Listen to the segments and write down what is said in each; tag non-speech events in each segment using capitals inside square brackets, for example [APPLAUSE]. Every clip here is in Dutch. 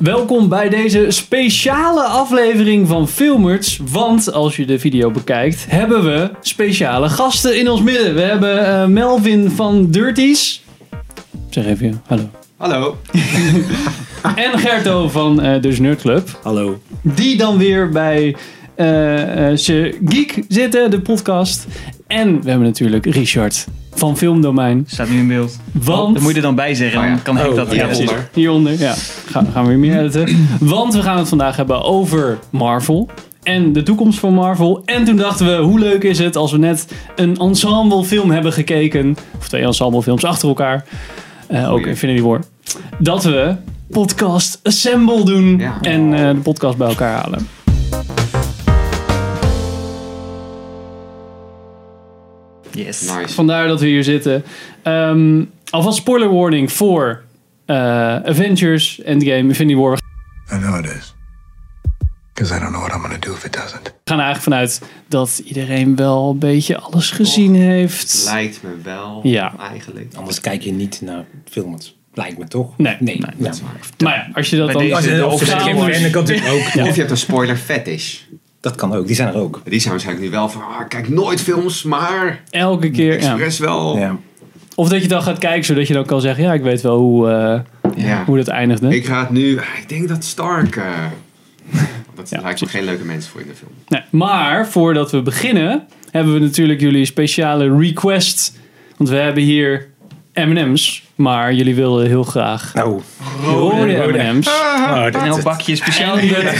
Welkom bij deze speciale aflevering van Filmers. Want als je de video bekijkt, hebben we speciale gasten in ons midden. We hebben eh, Melvin van Dirties. Zeg even hallo. Hallo. [LAUGHS] En Gerto van eh Dus Nerd Club. Hallo. Die dan weer bij eh eh, Ze Geek zitten, de podcast. En we hebben natuurlijk Richard van Filmdomein. Staat nu in beeld. Want... Dat moet je er dan bij zeggen, Oh dan kan ik Oh, dat. Hieronder. Hieronder, ja. Gaan, gaan we weer meer editen. Want we gaan het vandaag hebben over Marvel. En de toekomst van Marvel. En toen dachten we, hoe leuk is het als we net een ensemblefilm hebben gekeken. Of twee ensemblefilms achter elkaar. Eh, ook. Infinity War. Dat we podcast Assemble doen. Ja. En eh, de podcast bij elkaar halen. Yes. Nice. Vandaar dat we hier zitten. Ehm, alvast spoiler warning voor eh, Avengers, Endgame, Infinity War. I know it is. Because I don't know what I'm going to do if it doesn't. We gaan er eigenlijk vanuit dat iedereen wel een beetje alles gezien heeft. Lijkt me wel, Ja. eigenlijk. Anders kijk je niet naar films. Lijkt me toch? Nee. Nee. Ja. Maar ja, als je dat Bij dan... deze- Als je de ook. Of je hebt een spoiler fetish. Dat kan ook. Die zijn er ook. Die zijn waarschijnlijk nu wel van, ah, kijk nooit films, maar Elke keer, ja. expres wel. Ja. Of dat je dan gaat kijken, zodat je dan kan zeggen... Ja, ik weet wel hoe, eh, Ja. hoe dat eindigde. Ik ga het nu, ik denk dat Stark, eh, [LAUGHS] dat Ja, lijkt me geen leuke mensen voor in de film. Nee, maar voordat we beginnen... hebben we natuurlijk jullie speciale request. Want we hebben hier M&M's. Maar jullie wilden heel graag Nou. rode M&M's. Oh, Een heel bakje speciaal.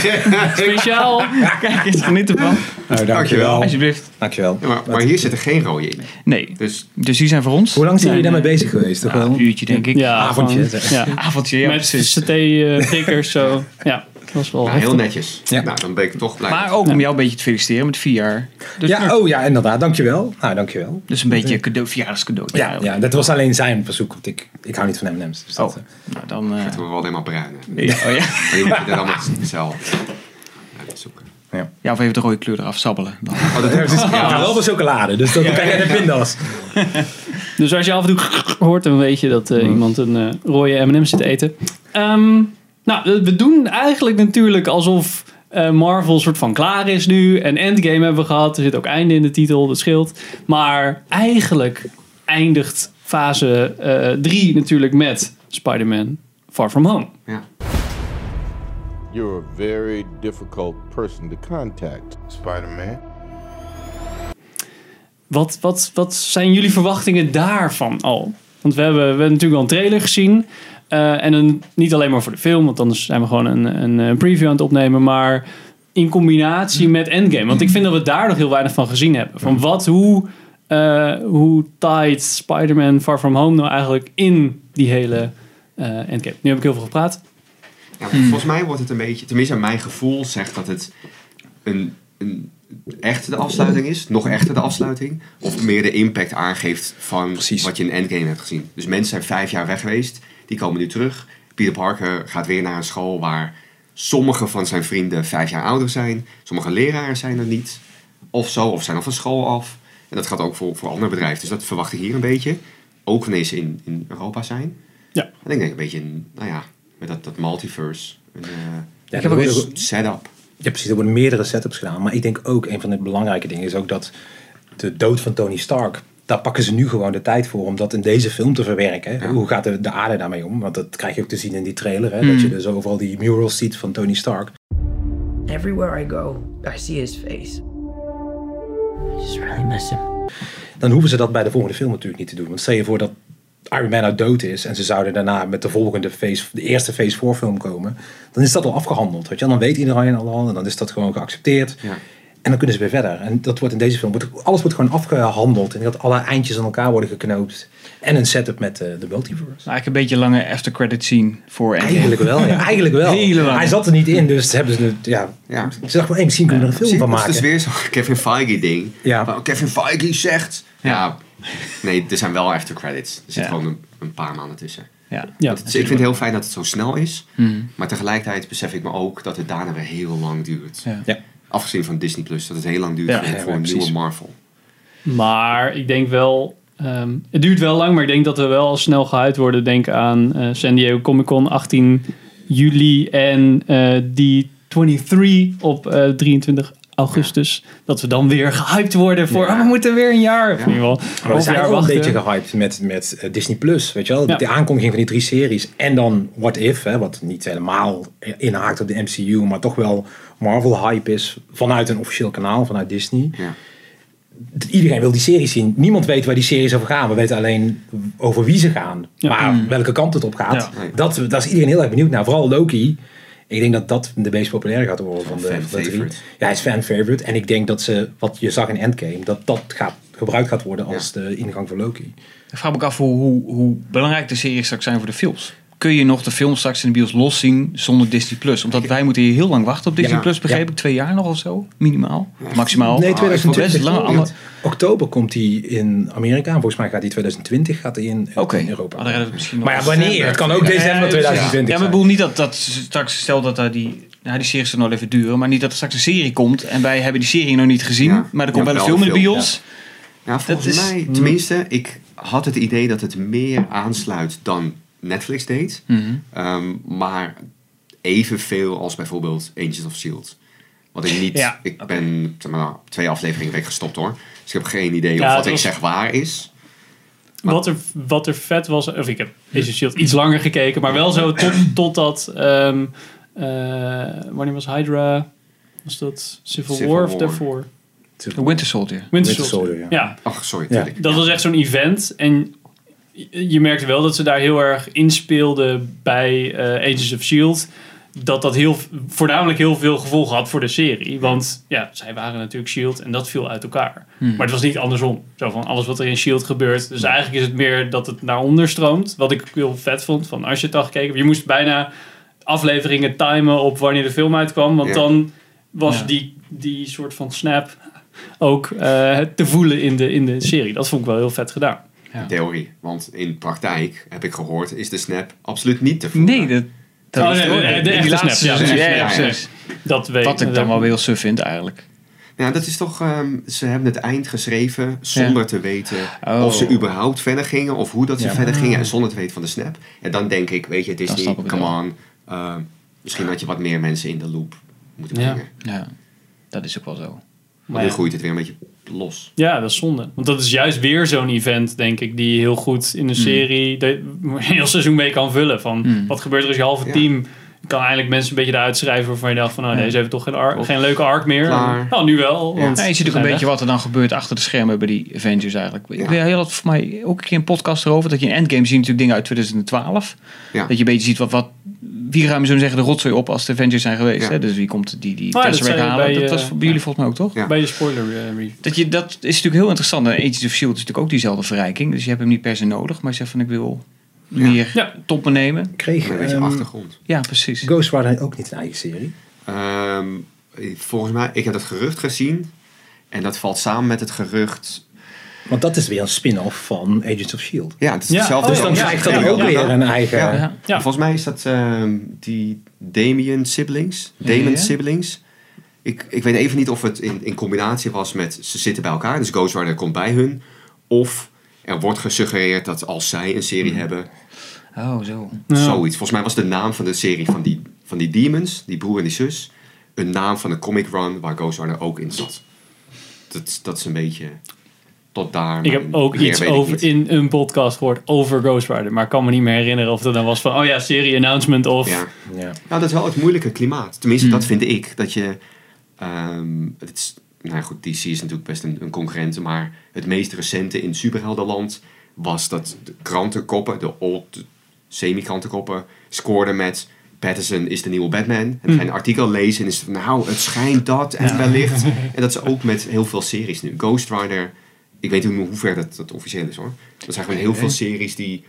[LAUGHS] Speciaal. Kijk eens, geniet ervan. nou, Dankjewel. Alsjeblieft. Dankjewel. Ja, maar, maar hier zit er geen rode in. Nee, Dus dus die zijn voor ons. Hoe lang zijn jullie daarmee bezig geweest? Toch Ja, een uurtje denk ik. Ja, Avondje. Ja. Avondje, ja Met precies. saté-prikkers zo. Ja, dat was wel nou, heel netjes. Ja. Nou, dan ben ik toch blij. Maar ook om jou een beetje te feliciteren met vier jaar. Dus, Ja, oh ja, inderdaad. Dankjewel. Nou, dankjewel. dus een beetje cadeau, verjaardagscadeau. Ja, ja, dat was alleen zijn verzoek. Want ik, ik hou niet van M&M's. Dus dat, Oh, eh, nou dan... eh, Het wordt wel helemaal bruin. hè. ja, oh ja. [LAUGHS] Moet je er allemaal zelf uitzoeken. ja, of even de rode kleur eraf sabbelen. Dan. Oh, dat ja, is ja, wel van chocolade. Dus dat kan je de pindas. [LAUGHS] Dus als je af en toe hoort, dan weet je dat eh, iemand een eh, rode M&M zit te eten. Ehm, nou, we doen eigenlijk natuurlijk alsof eh, Marvel soort van klaar is nu. En Endgame hebben we gehad. Er zit ook einde in de titel, dat scheelt. Maar eigenlijk eindigt fase 3 natuurlijk met Spider-Man Far From Home. Ja. You're a very difficult person to contact, Spider Man. Wat, wat, wat zijn jullie verwachtingen daarvan al? Want we hebben, we hebben natuurlijk al een trailer gezien. Eh, en een, niet alleen maar voor de film, want anders zijn we gewoon een, een, een preview aan het opnemen. Maar in combinatie met Endgame. Want ik vind dat we daar nog heel weinig van gezien hebben. Van wat, hoe, eh hoe tight Spider-Man Far From Home nou eigenlijk in die hele eh, Endgame. Nu heb ik heel veel gepraat. Ja, Volgens mij wordt het een beetje, tenminste mijn gevoel zegt dat het een, een echte de afsluiting is, nog echter de afsluiting, of meer de impact aangeeft van Precies. wat je in Endgame hebt gezien. Dus mensen zijn vijf jaar weg geweest, die komen nu terug. Peter Parker gaat weer naar een school waar sommige van zijn vrienden vijf jaar ouder zijn, sommige leraren zijn er niet, of zo, of zijn al van school af. En dat gaat ook voor, voor andere bedrijven, dus dat verwacht ik hier een beetje. Ook wanneer ze in, in Europa zijn. Ja. En ik denk een beetje, nou ja, met dat, dat multiverse. Een, eh, Ja, ik heb ook een setup. Ja, precies. Er worden meerdere setups gedaan. Maar ik denk ook, een van de belangrijke dingen is ook dat de dood van Tony Stark, daar pakken ze nu gewoon de tijd voor om dat in deze film te verwerken. Ja. Hoe gaat de, de aarde daarmee om? Want dat krijg je ook te zien in die trailer. Hè? Dat je dus overal die murals ziet van Tony Stark. Everywhere I go, I see his face. I just really miss him. Dan hoeven ze dat bij de volgende film natuurlijk niet te doen. Want stel je voor dat Iron Man nou dood is en ze zouden daarna met de volgende phase, de eerste phase 4 film komen. Dan is dat al afgehandeld. Weet je? Dan weet iedereen al en dan is dat gewoon geaccepteerd. Ja. En dan kunnen ze weer verder. En dat wordt in deze film, wordt, alles wordt gewoon afgehandeld. En dat alle eindjes aan elkaar worden geknoopt. En een setup met eh, de multiverse. Eigenlijk een beetje een lange after credit scene voor Endgame. Eigenlijk wel, ja. [LAUGHS] Eigenlijk wel. Hele. Hij zat er niet in, dus hebben ze het, ja. Ja. Ze dachten hey, misschien kunnen we er een film van dat is maken. dus weer zo'n [LAUGHS] Kevin Feige ding. Ja. Van, Kevin Feige zegt... Ja. Nee, er zijn wel after credits. Er zit Ja. gewoon een, een paar maanden tussen. Ja. Ja. Het is- ik vind het heel fijn dat het zo snel is. Mhm. Maar tegelijkertijd besef ik me ook dat het daarna weer heel lang duurt. Ja. Ja. Afgezien van Disney Plus, dat het heel lang duurt Ja, voor, ja, voor een precies. nieuwe Marvel. Maar ik denk wel, ehm, het duurt wel lang, maar ik denk dat we wel al snel gehuid worden. Denk aan eh, San Diego Comic Con 18 juli en eh, die 23 op eh, 23 augustus. Dat we dan weer gehyped worden voor, Ja. oh, we moeten weer een jaar. Of in ieder geval, Maar we zijn jaar al een beetje gehyped met, met eh, Disney Plus, weet je wel. Ja. De aankondiging van die drie series. En dan What If, hè, wat niet helemaal inhaakt op de MCU, maar toch wel Marvel hype is vanuit een officieel kanaal, vanuit Disney. Ja. Iedereen wil die series zien. Niemand weet waar die series over gaan. We weten alleen over wie ze gaan. Ja. Maar welke kant het op gaat, Ja. Dat, daar is iedereen heel erg benieuwd naar. Vooral Loki. Ik denk dat dat de meest populaire gaat worden van de, Fan van de drie. favorite. Ja, hij is fan favorite. En ik denk dat ze, wat je zag in Endgame, dat dat gaat, gebruikt gaat worden als de ingang voor Loki. Ik vraag me af hoe, hoe, hoe belangrijk de series straks zijn voor de films. Kun je nog de film straks in de bios los zien zonder Disney Plus? Omdat wij moeten hier heel lang wachten op Disney Ja. Plus, begreep ik. Twee jaar nog of zo, minimaal. Maximaal. Nee, Ah, 2020. best lang, In ander- Oktober komt hij in Amerika. En volgens mij gaat hij 2020 gaat hij in, Oké, in Europa. Ah, maar ja, wanneer? Het kan ook december Ja, 2020 Ja, maar ik bedoel niet dat, dat straks, stel dat daar die, nou, die series er nog even duren, maar niet dat er straks een serie komt en wij hebben die serie nog niet gezien, Ja. maar er komt Ja, wel een film in de bios. Ja, volgens is- mij, tenminste, ik had het idee dat het meer aansluit dan Netflix deed. Mhm. Ehm, maar evenveel als bijvoorbeeld Agents of S.H.I.E.L.D. Wat ik niet... Ja, ik ben zeg maar, twee afleveringen weg gestopt hoor. Dus ik heb geen idee Ja, of wat ik was- zeg waar is. Wat er, wat er vet was, of ik heb Agent of Shield iets langer gekeken, maar wel zo tot, [CLEARS THROAT] totdat, ehm eh, wanneer was Hydra, was dat Civil, Civil War of War. daarvoor? The Winter Soldier. Winter, Winter Soldier. Soldier, ja. ja. Ach, sorry, Ja. Dat was echt zo'n event. En je- merkte wel dat ze daar heel erg inspeelden bij eh, Agents of S.H.I.E.L.D. Dat dat heel, voornamelijk heel veel gevolgen had voor de serie. Want ja, zij waren natuurlijk S.H.I.E.L.D. en dat viel uit elkaar. Maar het was niet andersom. Zo van alles wat er in S.H.I.E.L.D. gebeurt. Dus eigenlijk is het meer dat het naar onder stroomt. Wat ik heel vet vond. Van als je het al gekeken. Je moest bijna afleveringen timen op wanneer de film uitkwam. Want Ja. dan was Ja. die, die soort van snap ook eh, te voelen in de, in de serie. Dat vond ik wel heel vet gedaan. Theorie. Want in praktijk, heb ik gehoord, is de snap absoluut niet te voelen. Nee, dat, dat Oh, is nee, toch- nee, nee, de echte snap, ja, ja, ja, Ja, ja. Dat weet Wat ik dan wel weer heel suf vind eigenlijk. Ja, dat is toch... ehm, ze hebben het eind geschreven zonder te weten Oh. of ze überhaupt verder gingen. Of hoe dat ze Ja. verder gingen. En zonder te weten van de snap. En dan denk ik, weet je, Disney, snap ik het come on. eh, misschien had je wat meer mensen in de loop moeten Ja. brengen. Ja, dat is ook wel zo. Maar nu ja. groeit het weer een beetje los. Ja, dat is zonde. Want dat is juist weer zo'n event, denk ik, die heel goed in de serie de, [LAUGHS] een heel seizoen mee kan vullen. Van Hmm. wat gebeurt er als je halve Ja. team kan eigenlijk mensen een beetje eruit schrijven waarvan je dacht van nou, Ja. deze heeft toch geen, geen leuke arc meer. Klaar. Nou, nu wel. Want Ja, je ziet ook een beetje weg. wat er dan gebeurt achter de schermen bij die Avengers eigenlijk. Ik Ja. weet heel wat voor mij ook een keer een podcast erover. Dat je in Endgame ziet natuurlijk dingen uit 2012. Ja. Dat je een beetje ziet wat, wat wie ruimen zo zeggen de rotzooi op als de Avengers zijn geweest. Ja. Hè? Dus wie komt die, die dat Tesseract halen. bij, dat was eh, voor bij jullie volgens mij ook toch? Ja. Bij de spoiler eh, review. Dat, je, dat is natuurlijk heel interessant. En Agents of S.H.I.E.L.D. is natuurlijk ook diezelfde verrijking. Dus je hebt hem niet per se nodig. Maar je zegt van ik wil meer Ja. top me nemen. Kreeg Een beetje ehm, achtergrond. Ja, precies. Ghost Rider ook niet een eigen serie? Ehm, volgens mij, ik heb het gerucht gezien. En dat valt samen met het gerucht. Want dat is weer een spin-off van Agents of S.H.I.E.L.D. Ja, het is Ja, hetzelfde. oh, Dus dan krijgt dat ook weer een eigen... Ja. Ja. Ja. Volgens mij is dat ehm, die Damien siblings. Damon Ja. siblings. Ik, ik weet even niet of het in, in combinatie was met ze zitten bij elkaar. Dus Ghost Rider komt bij hun. Of er wordt gesuggereerd dat als zij een serie hebben, Oh, zo. Zoiets. Volgens mij was de naam van de serie van die, van die demons, die broer en die zus, een naam van een comic run waar Ghost Rider ook in zat. Dat, dat is een beetje tot daar. Ik heb ook meer iets over niet. in een podcast gehoord over Ghost Rider. Maar ik kan me niet meer herinneren of het dan was van, oh ja, serie announcement of... Ja. Ja. Nou, dat is wel het moeilijke klimaat. Tenminste, Hmm. dat vind ik. Dat je... ehm, het is, nou ja, goed, DC is natuurlijk best een, een concurrent. Maar het meest recente in superheldenland was dat de krantenkoppen, de old semi-krantenkoppen, scoorden met... Patterson is de nieuwe Batman. En dan Hmm. ga je een artikel lezen en is het van, nou, het schijnt dat en wellicht. [LAUGHS] En dat is ook met heel veel series nu. Ghost Rider, ik weet niet hoe ver dat, dat officieel is hoor. Er zijn gewoon heel veel series die...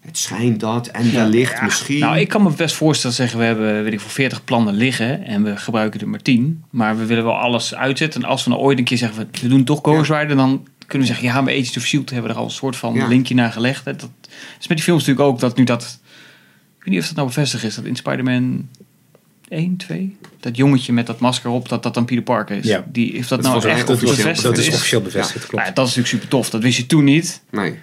Het schijnt dat en wellicht misschien... Nou, ik kan me best voorstellen zeggen, we hebben weet ik, voor 40 plannen liggen en we gebruiken er maar 10. Maar we willen wel alles uitzetten. En als we nou ooit een keer zeggen, we doen toch Ghost Rider, dan kunnen we zeggen, ja, bij Agents of S.H.I.E.L.D. hebben we er al een soort van Ja. linkje naar gelegd. Dat is met die films natuurlijk ook dat nu dat, ik weet niet of dat nou bevestigd is, dat in Spider-Man 1, 2, dat jongetje met dat masker op, dat dat dan Peter Parker is. Ja. Die, heeft dat, nou echt officieel bevestigd? Dat is officieel bevestigd, Nou, klopt. ja, dat is natuurlijk super tof. Dat wist je toen niet. Nee.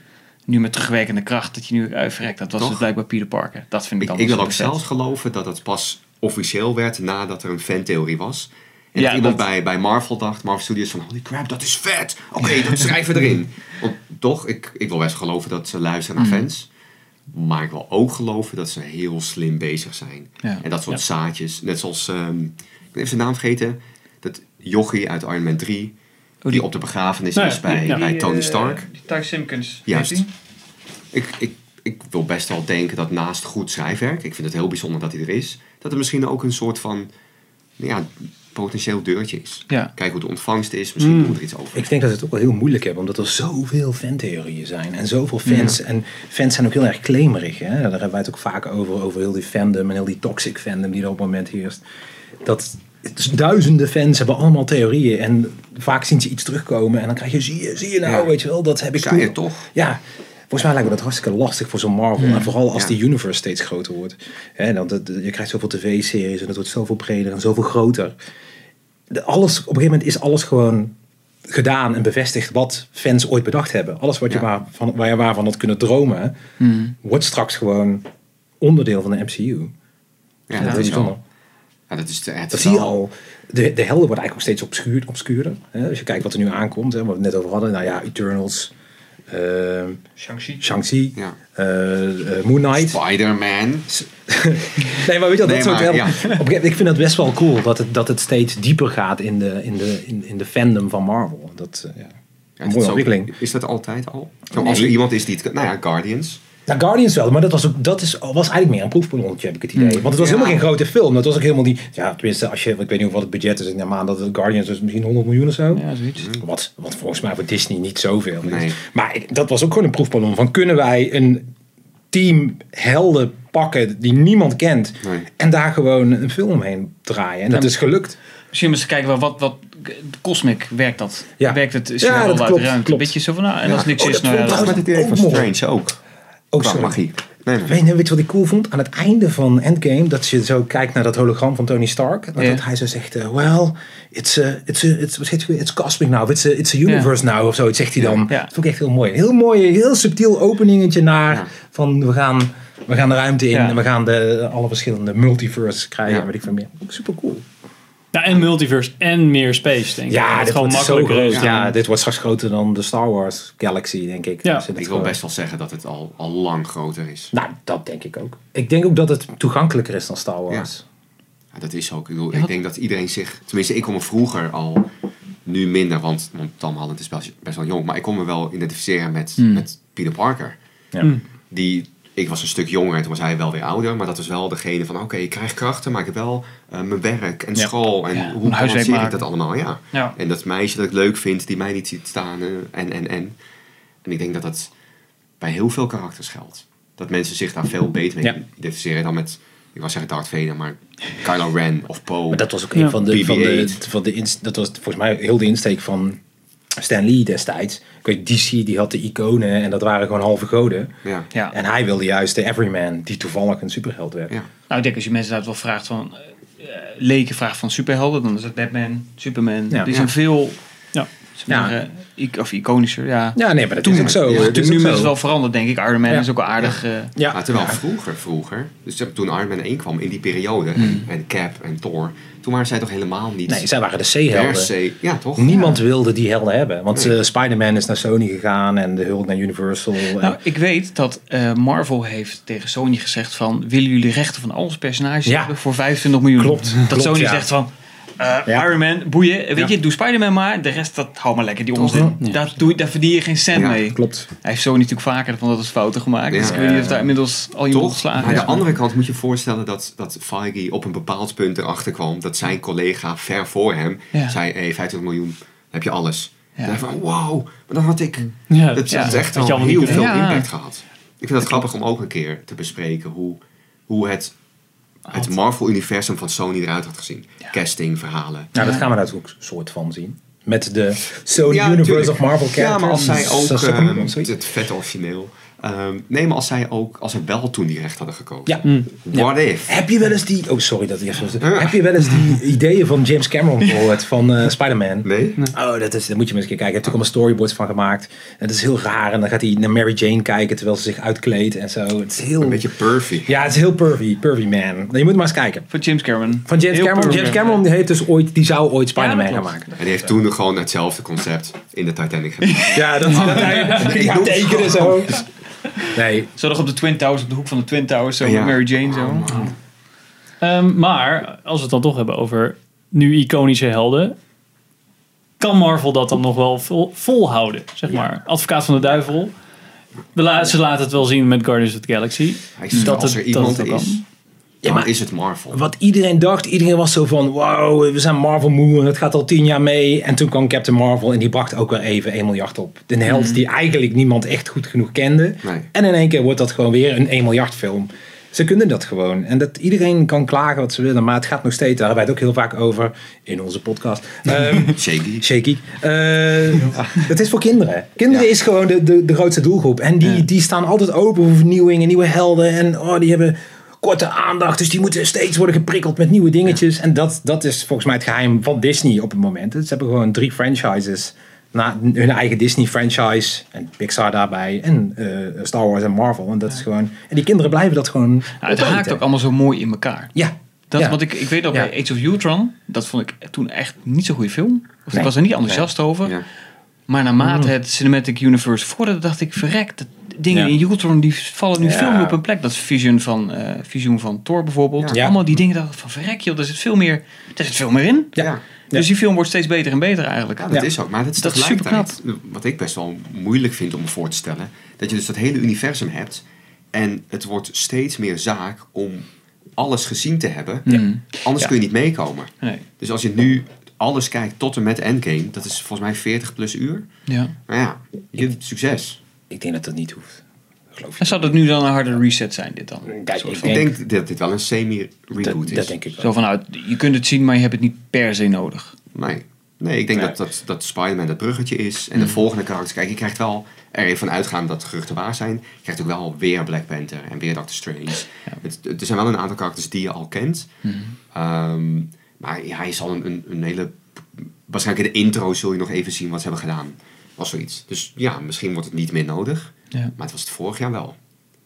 nu met terugwerkende kracht dat je nu uitverrekt. Dat was Toch? dus blijkbaar Peter Parker. Dat vind ik Ik, dan ik wil wel ook zelfs geloven dat het pas officieel werd nadat er een fantheorie was. En Ja, dat iemand dat- bij, bij Marvel dacht, Marvel Studios van, holy crap, dat is vet. Oké, dat schrijven we erin. [LAUGHS] Want toch, ik, ik wil best geloven dat ze luisteren naar fans. Maar ik wil ook geloven dat ze heel slim bezig zijn. Ja. En dat soort zaadjes, net zoals, ehm, ik ben even zijn naam vergeten, dat jochie uit Iron Man 3, die, die- op de begrafenis Nou ja, is bij, ja. bij Die, Tony eh, Stark. die Ty Simpkins. Juist. Ik, ik, ik wil best wel denken dat naast goed schrijfwerk, ik vind het heel bijzonder dat hij er is, dat er misschien ook een soort van ja, potentieel deurtje is. Ja. Kijk hoe de ontvangst is, misschien Mm. doen we er iets over. Ik denk dat ze het ook wel heel moeilijk hebben, omdat er zoveel fantheorieën zijn en zoveel fans. En fans zijn ook heel erg claimerig. Hè? Daar hebben wij het ook vaak over, over heel die fandom en heel die toxic fandom die er op het moment heerst. Dat dus duizenden fans hebben allemaal theorieën en vaak zien ze iets terugkomen en dan krijg je, zie je, zie je nou, Ja. weet je wel, dat heb ik Zei je toch? Ja. Volgens mij lijkt me dat hartstikke lastig voor zo'n Marvel. En vooral als Ja. die universe steeds groter wordt. Hè, dan, dat- je krijgt zoveel tv-series en het wordt zoveel breder en zoveel groter. Alles, op een gegeven moment is alles gewoon gedaan en bevestigd wat fans ooit bedacht hebben. Alles wat je Ja. waar, van, waar je waarvan had kunnen dromen, wordt straks gewoon onderdeel van de MCU. Ja, dat dat, is wel. Ja, dat is, de- het Dat is zie je al. De, de helden worden eigenlijk ook steeds obscuur, obscuurder. Hè? Als je kijkt wat er nu aankomt, hè, wat we het net over hadden. Nou ja, Eternals, ehm Shang-Chi. Shang-Chi, Ja. eh, eh, Moon Knight. Spider-Man. [LAUGHS] Nee, maar weet je wel, dat Nee, maar, ja. Op een gegeven moment- Ik vind het best wel cool dat het, dat het steeds dieper gaat in de, in de, in, in de fandom van Marvel. Dat, eh, ja. Ja, Een dat mooie ontwikkeling. Is dat altijd al? Zo, Nee. Als er iemand is die het kan- Nou ja, Guardians. Guardians wel, maar dat was, ook, dat is, was eigenlijk meer een proefballonnetje, heb ik het idee. Want het was. Ja. helemaal geen grote film. Dat was ook helemaal die... Ja, tenminste, als je, ik weet niet of wat het budget is. Ik neem aan dat het Guardians dus misschien 100 miljoen of zo. Ja, zoiets. Wat, wat volgens mij voor Disney niet zoveel is. Nee. Maar dat was ook gewoon een proefballon van kunnen wij een team helden pakken die niemand kent. Nee. En daar gewoon een film omheen draaien. En dat Ja. is gelukt. Misschien eens kijken wat, wat, wat Cosmic werkt dat? Ja. Werkt het? Is Ja, ja, dat wel uit klopt, de ruimte? klopt. Een beetje zo van, nou, en als niks Oh, is, nou ja, dat- Met het idee ook. Strange ook. Oh, magie. Nee, nee. Weet je, weet je wat ik cool vond? Aan het einde van Endgame, dat je zo kijkt naar dat hologram van Tony Stark. Dat, dat hij zo zegt, eh, well, it's a, it's a, it's, wat zegt hij? it's cosmic now, it's a, it's a universe now, of zoiets zegt hij dan. Dat vond ik echt heel mooi. Heel mooi, heel subtiel openingetje naar van we gaan, we gaan de ruimte in en we gaan de, alle verschillende multiverses krijgen. Weet ik veel meer. Super cool. Ja, en multiverse en meer space, denk ik. Ja, Dat het dit gewoon wordt zo makkelijker groot. is. Ja, dit wordt straks groter dan de Star Wars Galaxy, denk ik. Ja. Dus Ik wil gewoon- best wel zeggen dat het al, al lang groter is. Nou, dat denk ik ook. Ik denk ook dat het toegankelijker is dan Star Wars. Ja, dat is ook. Ik, bedoel, Ja, ik wat- denk dat iedereen zich... Tenminste, ik kon me vroeger al... Nu minder, want, want Tom Holland is best, best wel jong. Maar ik kon me wel identificeren met, Hmm. met Peter Parker. Ja. Hmm. Die, ik was een stuk jonger en toen was hij wel weer ouder. Maar dat was wel degene van... Oké, ik krijg krachten, maar ik heb wel eh, mijn werk en Ja. school. En Ja, hoe balanceer ik dat allemaal? Ja. Ja. En dat meisje dat ik leuk vind, die mij niet ziet staan. eh, en, en, en. En ik denk dat dat bij heel veel karakters geldt. Dat mensen zich daar veel beter mee Ja. identificeren dan met... Ik wou zeggen Darth Vader, maar Kylo Ren of Poe. Maar dat was ook Ja. een van de, van de, BB-8. van de inst- dat was volgens mij heel de insteek van Stan Lee destijds. Ik weet, DC die had de iconen en dat waren gewoon halve goden. Ja. Ja. En hij wilde juist de everyman die toevallig een superheld werd. Ja. Nou, ik denk als je mensen dat wel vraagt van... eh, eh, leken vraagt van superhelden, dan is het Batman, Superman. Ja. die zijn Ja. veel... Ja. Ja. eh, ic- of iconischer, ja. Ja, nee, maar dat Toen, is ook zo. ja, nu is het wel veranderd, denk ik. Iron Man Ja. is ook wel aardig... eh, Ja, Maar terwijl ja. vroeger, vroeger, dus toen Iron Man 1 kwam in die periode, Hmm. en Cap en Thor, toen waren zij toch helemaal niet Nee, zij waren de C-helden. Ja, toch? Niemand wilde die helden hebben. Want eh, Spider-Man is naar Sony gegaan en de Hulk naar Universal. En- Nou, ik weet dat eh, Marvel heeft tegen Sony gezegd van... willen jullie rechten van al onze personages Ja. hebben voor 25 miljoen? Klopt, Dat klopt, Sony ja. zegt van... eh, Ja. Iron Man, boeien, weet Ja. je, doe Spider-Man maar. De rest, dat hou maar lekker. Die onzin, daar, doe, daar verdien je geen cent Ja, mee. Klopt. Hij heeft Sony natuurlijk vaker van dat het fouten gemaakt. Ja. dus ik weet niet of daar inmiddels al je geslagen Maar aan is. de andere kant moet je je voorstellen dat, dat Feige op een bepaald punt erachter kwam dat zijn collega ver voor hem Ja. zei, hey, 25 miljoen, heb je alles. Ja. En hij van, wow, maar dan had ik... Ja, Dat, Ja. dat is echt allemaal heel veel impact gehad. Ik vind het grappig om ook een keer te bespreken hoe, hoe het, het Marvel-universum van Sony eruit had gezien. Casting, verhalen. Nou, dat gaan we daar ook een soort van zien. Met de Sony Ja, Universe tuurlijk. of Marvel characters. Ja, maar als zij ook zoiets. het vet origineel Ehm, nee, maar als zij ook, als zij wel toen die recht hadden gekozen. Ja. What if? Heb je wel eens die... Oh, sorry dat ik. Heb je wel eens die [LAUGHS] ideeën van James Cameron gehoord van eh, Spider-Man? Nee? Oh, dat is, daar moet je maar eens een keer kijken. Hij heeft ook allemaal storyboards van gemaakt. En dat is heel raar. En dan gaat hij naar Mary Jane kijken terwijl ze zich uitkleedt en zo. Het is heel... Een beetje pervy. Ja, het is heel pervy. Pervy man. Je moet maar eens kijken. Van James Cameron. Van James Heel Cameron. pervy. James Cameron die heeft dus ooit, die zou ooit Spider-Man Ja, dat gaan maken. En die heeft toen gewoon hetzelfde concept in de Titanic [LAUGHS] gedaan. Ja, dat, [LAUGHS] dat hij ja, tekenen zo. Nee, Zo nog op de Twin Towers, op de hoek van de Twin Towers, zo met Mary Jane zo. Oh. Ehm, maar als we het dan toch hebben over nu iconische helden. Kan Marvel dat dan nog wel vol, volhouden? Zeg maar. Advocaat van de duivel. La- ze laten het wel zien met Guardians of the Galaxy. Hij zegt, als er het- iemand is, dan maar- is het Marvel. wat iedereen dacht, iedereen was zo van, wow, we zijn Marvel moe en het gaat al tien jaar mee. En toen kwam Captain Marvel en die bracht ook weer even 1 miljard op. De held die eigenlijk niemand echt goed genoeg kende. Nee. En in één keer wordt dat gewoon weer een 1 miljard film. Ze kunnen dat gewoon. En dat iedereen kan klagen wat ze willen, maar het gaat nog steeds, daar hebben wij het ook heel vaak over in onze podcast. [LAUGHS] Ehm, Shaky. Shaky. Eh, [LAUGHS] Het is voor kinderen. Kinderen Ja. is gewoon de, de, de grootste doelgroep. En die, die staan altijd open voor vernieuwing en nieuwe helden. En oh, die hebben korte aandacht. Dus die moeten steeds worden geprikkeld met nieuwe dingetjes. En dat, dat is volgens mij het geheim van Disney op het moment. Ze hebben gewoon drie franchises. Na hun eigen Disney franchise. En Pixar daarbij. En eh, Star Wars en Marvel. En dat is gewoon... En die kinderen blijven dat gewoon... Het haakt ook allemaal zo mooi in elkaar. Ja. Dat, ja. Want ik, ik weet nog Ja. bij Age of Ultron, dat vond ik toen echt niet zo'n goede film. Of Nee. ik was er niet enthousiast over. Maar naarmate het Cinematic Universe vorderde, dacht ik, verrek, de dingen Ja. in Ultron die vallen nu Ja. veel meer op een plek. Dat Vision van, eh Vision van Thor bijvoorbeeld. Ja. Allemaal die dingen dacht ik van verrek joh, er zit veel meer, er zit veel meer in. Ja. Ja. Dus die film wordt steeds beter en beter eigenlijk. Ja, dat Ja. is ook. Maar dat is Dat is tegelijkertijd, wat ik best wel moeilijk vind om me voor te stellen, dat je dus dat hele universum hebt en het wordt steeds meer zaak om alles gezien te hebben. Mm. Anders Ja. kun je niet meekomen. Nee. Dus als je nu alles kijkt tot en met Endgame, dat is volgens mij 40 plus uur. Ja. Nou ja, je, succes. Ik denk dat dat niet hoeft. Geloof je. En zou dat nu dan een harde reset zijn, dit dan? Kijk, ik denk- dat dit wel een semi-reboot is. dat denk ik wel. Zo vanuit, je kunt het zien, maar je hebt het niet per se nodig. Nee. Nee, ik denk Nee. dat, dat, dat Spider-Man dat bruggetje is. En de volgende karakters. Kijk, je krijgt wel er even van uitgaan dat geruchten waar zijn. Je krijgt ook wel weer Black Panther en weer Doctor Strange. Het, het- er zijn wel een aantal karakters die je al kent. Ehm, maar ja, je zal een, een, een hele... Waarschijnlijk in de intro zul je nog even zien wat ze hebben gedaan. Was zoiets. Dus ja, misschien wordt het niet meer nodig. Ja. Maar het was het vorig jaar wel.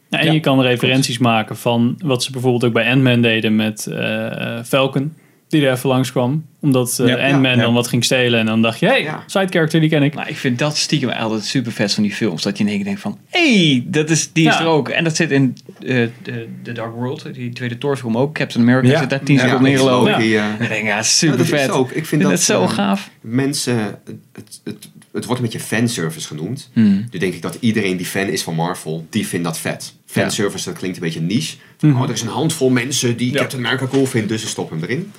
Ja, en Ja, je kan referenties maken van wat ze bijvoorbeeld ook bij Ant-Man deden met eh, Falcon. Die er even langskwam. Omdat eh, Ja, Ant-Man ja. dan wat ging stelen. En dan dacht je, hey, Ja. side character, die ken ik. Maar ik vind dat stiekem altijd super vet van die films. Dat je in één keer denkt van, hé, hey, dat is, die is Ja. er ook. En dat zit in eh, de, The Dark World, die tweede Thor film ook. Captain America Ja. zit daar tien seconden Ja. eh, En ik denk, ja, Ja, super dat is vet. ook. Ik vind, vind dat het zo eh, gaaf. Mensen, het, het, het wordt een beetje fanservice genoemd. Hmm. Nu denk ik dat iedereen die fan is van Marvel, die vindt dat vet. Fanservice, dat klinkt een beetje niche. Mhm. Oh, er is een handvol mensen die Ja. Captain America cool vinden, dus ze stoppen hem erin.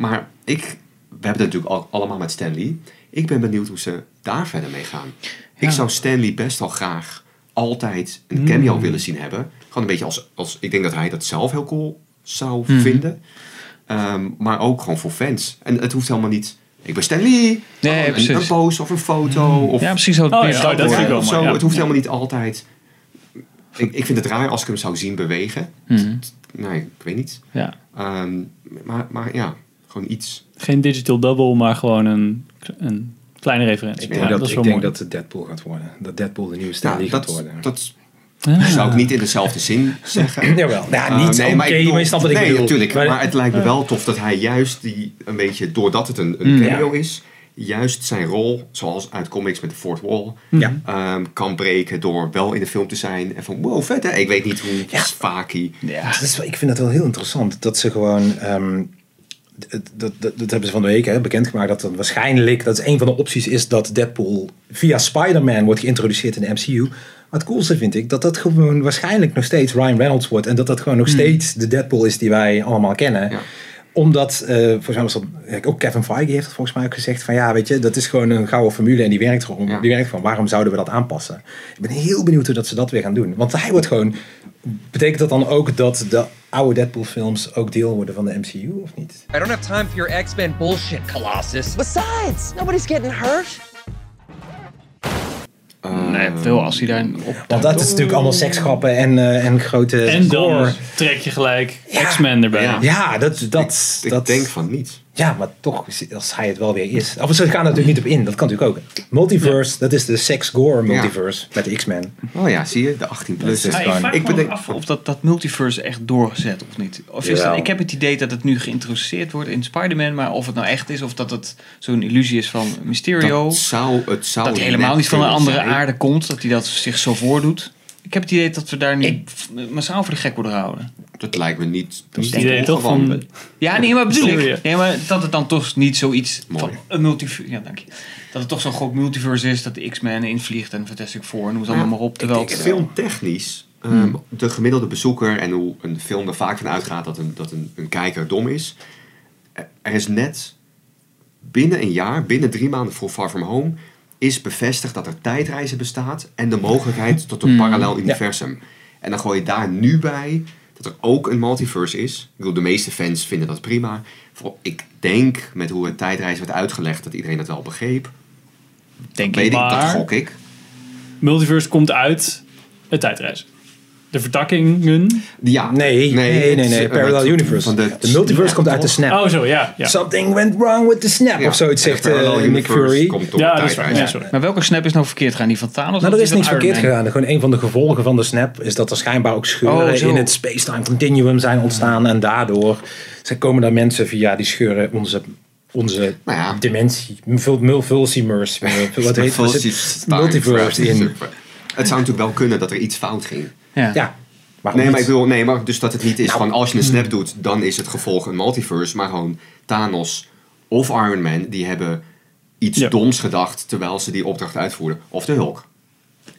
Maar ik, we hebben het natuurlijk al, allemaal met Stan Lee. Ik ben benieuwd hoe ze daar verder mee gaan. Ik zou Stan Lee best wel graag altijd een cameo Mhm. willen zien hebben. Gewoon een beetje als, als, ik denk dat hij dat zelf heel cool zou Mhm. vinden. Ehm, maar ook gewoon voor fans. En het hoeft helemaal niet. Ik ben Stan Lee. Nee, Oh, een, precies. een post of een foto. Of, Ja, precies. Zo Oh, ja, dat vind ik wel zo. ja. Het hoeft Ja. helemaal niet altijd. Ik, ik vind het raar als ik hem zou zien bewegen. Nee, ik weet niet. Ja. Ehm, maar, maar ja, gewoon iets. Geen digital double, maar gewoon een, een kleine referentie. Ik Ja, denk, dat, ik denk mooi. dat het Deadpool gaat worden. Dat Deadpool de nieuwe Stan Ja, Lee gaat dat, worden. dat Ah. zou ik niet in dezelfde zin [LAUGHS] zeggen. Jawel. Ja, Eh, niet oké, maar, ik bedoel- snapt wat ik nee, bedoel. natuurlijk. Maar, Maar- het lijkt me wel tof dat hij juist die een beetje, doordat het een, een Mm. cameo is, juist zijn rol, zoals uit comics met de Fourth Wall, Ja. ehm, kan breken door wel in de film te zijn. En van, wow, vet hè? Ik weet niet hoe Ja. Faki. Ja. Dat is ik vind het wel heel interessant dat ze gewoon. ehm, dat, dat, dat, hebben ze van de week hè, bekendgemaakt. Dat er waarschijnlijk, dat is een van de opties, is dat Deadpool via Spider-Man wordt geïntroduceerd in de MCU. Maar het coolste vind ik dat dat gewoon waarschijnlijk nog steeds Ryan Reynolds wordt. En dat dat gewoon nog steeds de Deadpool is die wij allemaal kennen. Ja. Omdat, eh volgens mij was dat, ja, ook Kevin Feige heeft het volgens mij ook gezegd van ja, weet je, dat is gewoon een gouden formule en die werkt gewoon. Ja. Die werkt gewoon. Waarom zouden we dat aanpassen? Ik ben heel benieuwd hoe dat ze dat weer gaan doen. Want hij wordt gewoon, betekent dat dan ook dat de oude Deadpool films ook deel worden van de MCU of niet? I don't have time for your X-Men bullshit, Colossus. Besides, nobody's getting hurt. Eh, Nee, veel als hij daar op... Want dat is natuurlijk allemaal seksgrappen en, eh, en grote En dan gore. trek je gelijk X-Men erbij. Ja. Ja, dat, dat, Ik dat denk van niet. Ja, maar toch, als hij het wel weer is. Of ze gaan er natuurlijk niet op in, dat kan natuurlijk ook. Multiverse, dat is de sex-gore multiverse met de X-Men. Oh ja, zie je? De 18 plus. Maar ik gewoon- vraag ik me ook bedenk- af of dat, dat multiverse echt doorgezet of niet. Of is Jawel. dat, ik heb het idee dat het nu geïntroduceerd wordt in Spider-Man, maar of het nou echt is of dat het zo'n illusie is van Mysterio. Dat zou, het zou dat hij helemaal niet van een andere zijn. aarde komt, dat hij dat zich zo voordoet. Ik heb het idee dat we daar nu massaal voor de gek worden gehouden. Dat lijkt me niet. Dat is het idee toch van... Ja, nee, maar bedoel ik. Nee, maar dat het dan toch niet zoiets Mooi. van een multiverse. Ja, dank je. Dat het toch zo'n groot multiverse is dat de X-Men invliegt en Fantastic Four, noem ze allemaal maar op. Ik Terwijl denk het- filmtechnisch, ehm, Hmm. de gemiddelde bezoeker en hoe een film er vaak van uitgaat dat een, dat een, een kijker dom is. Er is net binnen een jaar, binnen drie maanden voor Far From Home, is bevestigd dat er tijdreizen bestaat en de mogelijkheid tot een Hmm. parallel universum. En dan gooi je daar nu bij dat er ook een multiverse is. Ik bedoel, de meeste fans vinden dat prima. Ik denk met hoe het tijdreizen werd uitgelegd dat iedereen dat wel begreep. denk Weet ik. ik, dat Maar- gok ik. Multiverse komt uit het tijdreizen. De vertakkingen... Ja, Nee, nee, nee, nee, het- Parallel Universe. van de, multiverse komt uit de snap. Oh zo, ja. ja. Something went wrong with the snap, Ja, of zoiets zegt Parallel eh, Nick Universe Fury. Komt Ja, dat is waar. tijdreizen. Ja, sorry. Maar welke snap is nou verkeerd gegaan? Die van Thanos? Nou, er is niks verkeerd Man? gegaan. Gewoon een van de gevolgen van de snap is dat er schijnbaar ook scheuren Oh, in het space-time continuum zijn ontstaan. En daardoor zijn komen daar mensen via die scheuren onze, onze Nou ja. dimensie, mul- multiverse, wat heet het? Multiverse in. Het zou natuurlijk wel kunnen dat er iets fout ging. Ja. Ja, waarom Nee, maar ik bedoel, nee, maar dus dat het niet is Nou, van als je een snap doet, dan is het gevolg een multiverse. Maar gewoon Thanos of Iron Man, die hebben iets Ja. doms gedacht terwijl ze die opdracht uitvoerden. Of de Hulk.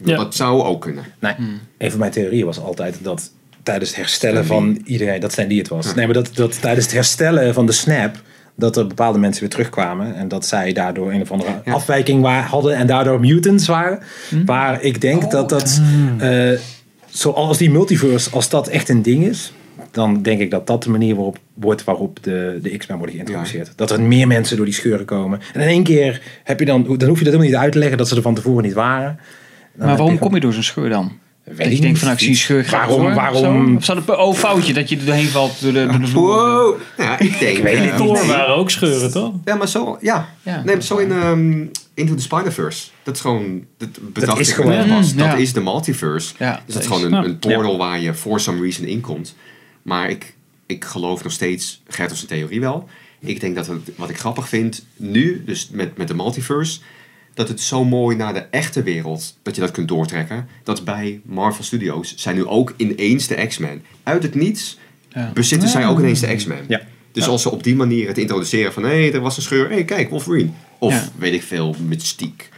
Ja. Dat zou ook kunnen. Nee, een van mijn theorieën was altijd dat tijdens het herstellen van iedereen, dat Stan Lee het was. Nee, maar dat, dat tijdens het herstellen van de snap, dat er bepaalde mensen weer terugkwamen. En dat zij daardoor een of andere Ja. afwijking hadden en daardoor mutants waren. Maar ik denk dat dat, eh, zoals die multiverse, als dat echt een ding is, dan denk ik dat dat de manier waarop wordt waarop de, de X-Men worden geïntroduceerd. Dat er meer mensen door die scheuren komen. En in één keer heb je dan, dan hoef je dat helemaal niet uit te leggen dat ze er van tevoren niet waren. Dan Maar waarom je- kom je door zo'n scheur dan? Weet dat ik je denkt niet. van nou, ik zie een scheur, ik Waarom- door, waarom-? Of zou de, oh, foutje, dat je er doorheen valt door de, door de vloer. Wow. Ja, ik denk... weet het eh, niet. Nee. waren ook scheuren, toch? Ja, maar zo, ja. Ja. nee, maar zo in ehm, Into the Spider-Verse. Dat is gewoon, dat bedacht is ik gewoon- pas. Mm, Dat ja. is de multiverse. Ja, dus dat dat is is- gewoon een, portal waar je for some reason in komt. Maar ik, ik geloof nog steeds Gert zijn theorie wel. Ik denk dat het, wat ik grappig vind nu, dus met, met de multiverse, dat het zo mooi naar de echte wereld, dat je dat kunt doortrekken. Dat bij Marvel Studios zijn nu ook ineens de X-Men. Uit het niets Ja. bezitten zij ook ineens de X-Men. Ja. Dus als ze op die manier het introduceren van hé, hey, er was een scheur, hé, hey, kijk, Wolverine. Of Ja. weet ik veel, mystiek.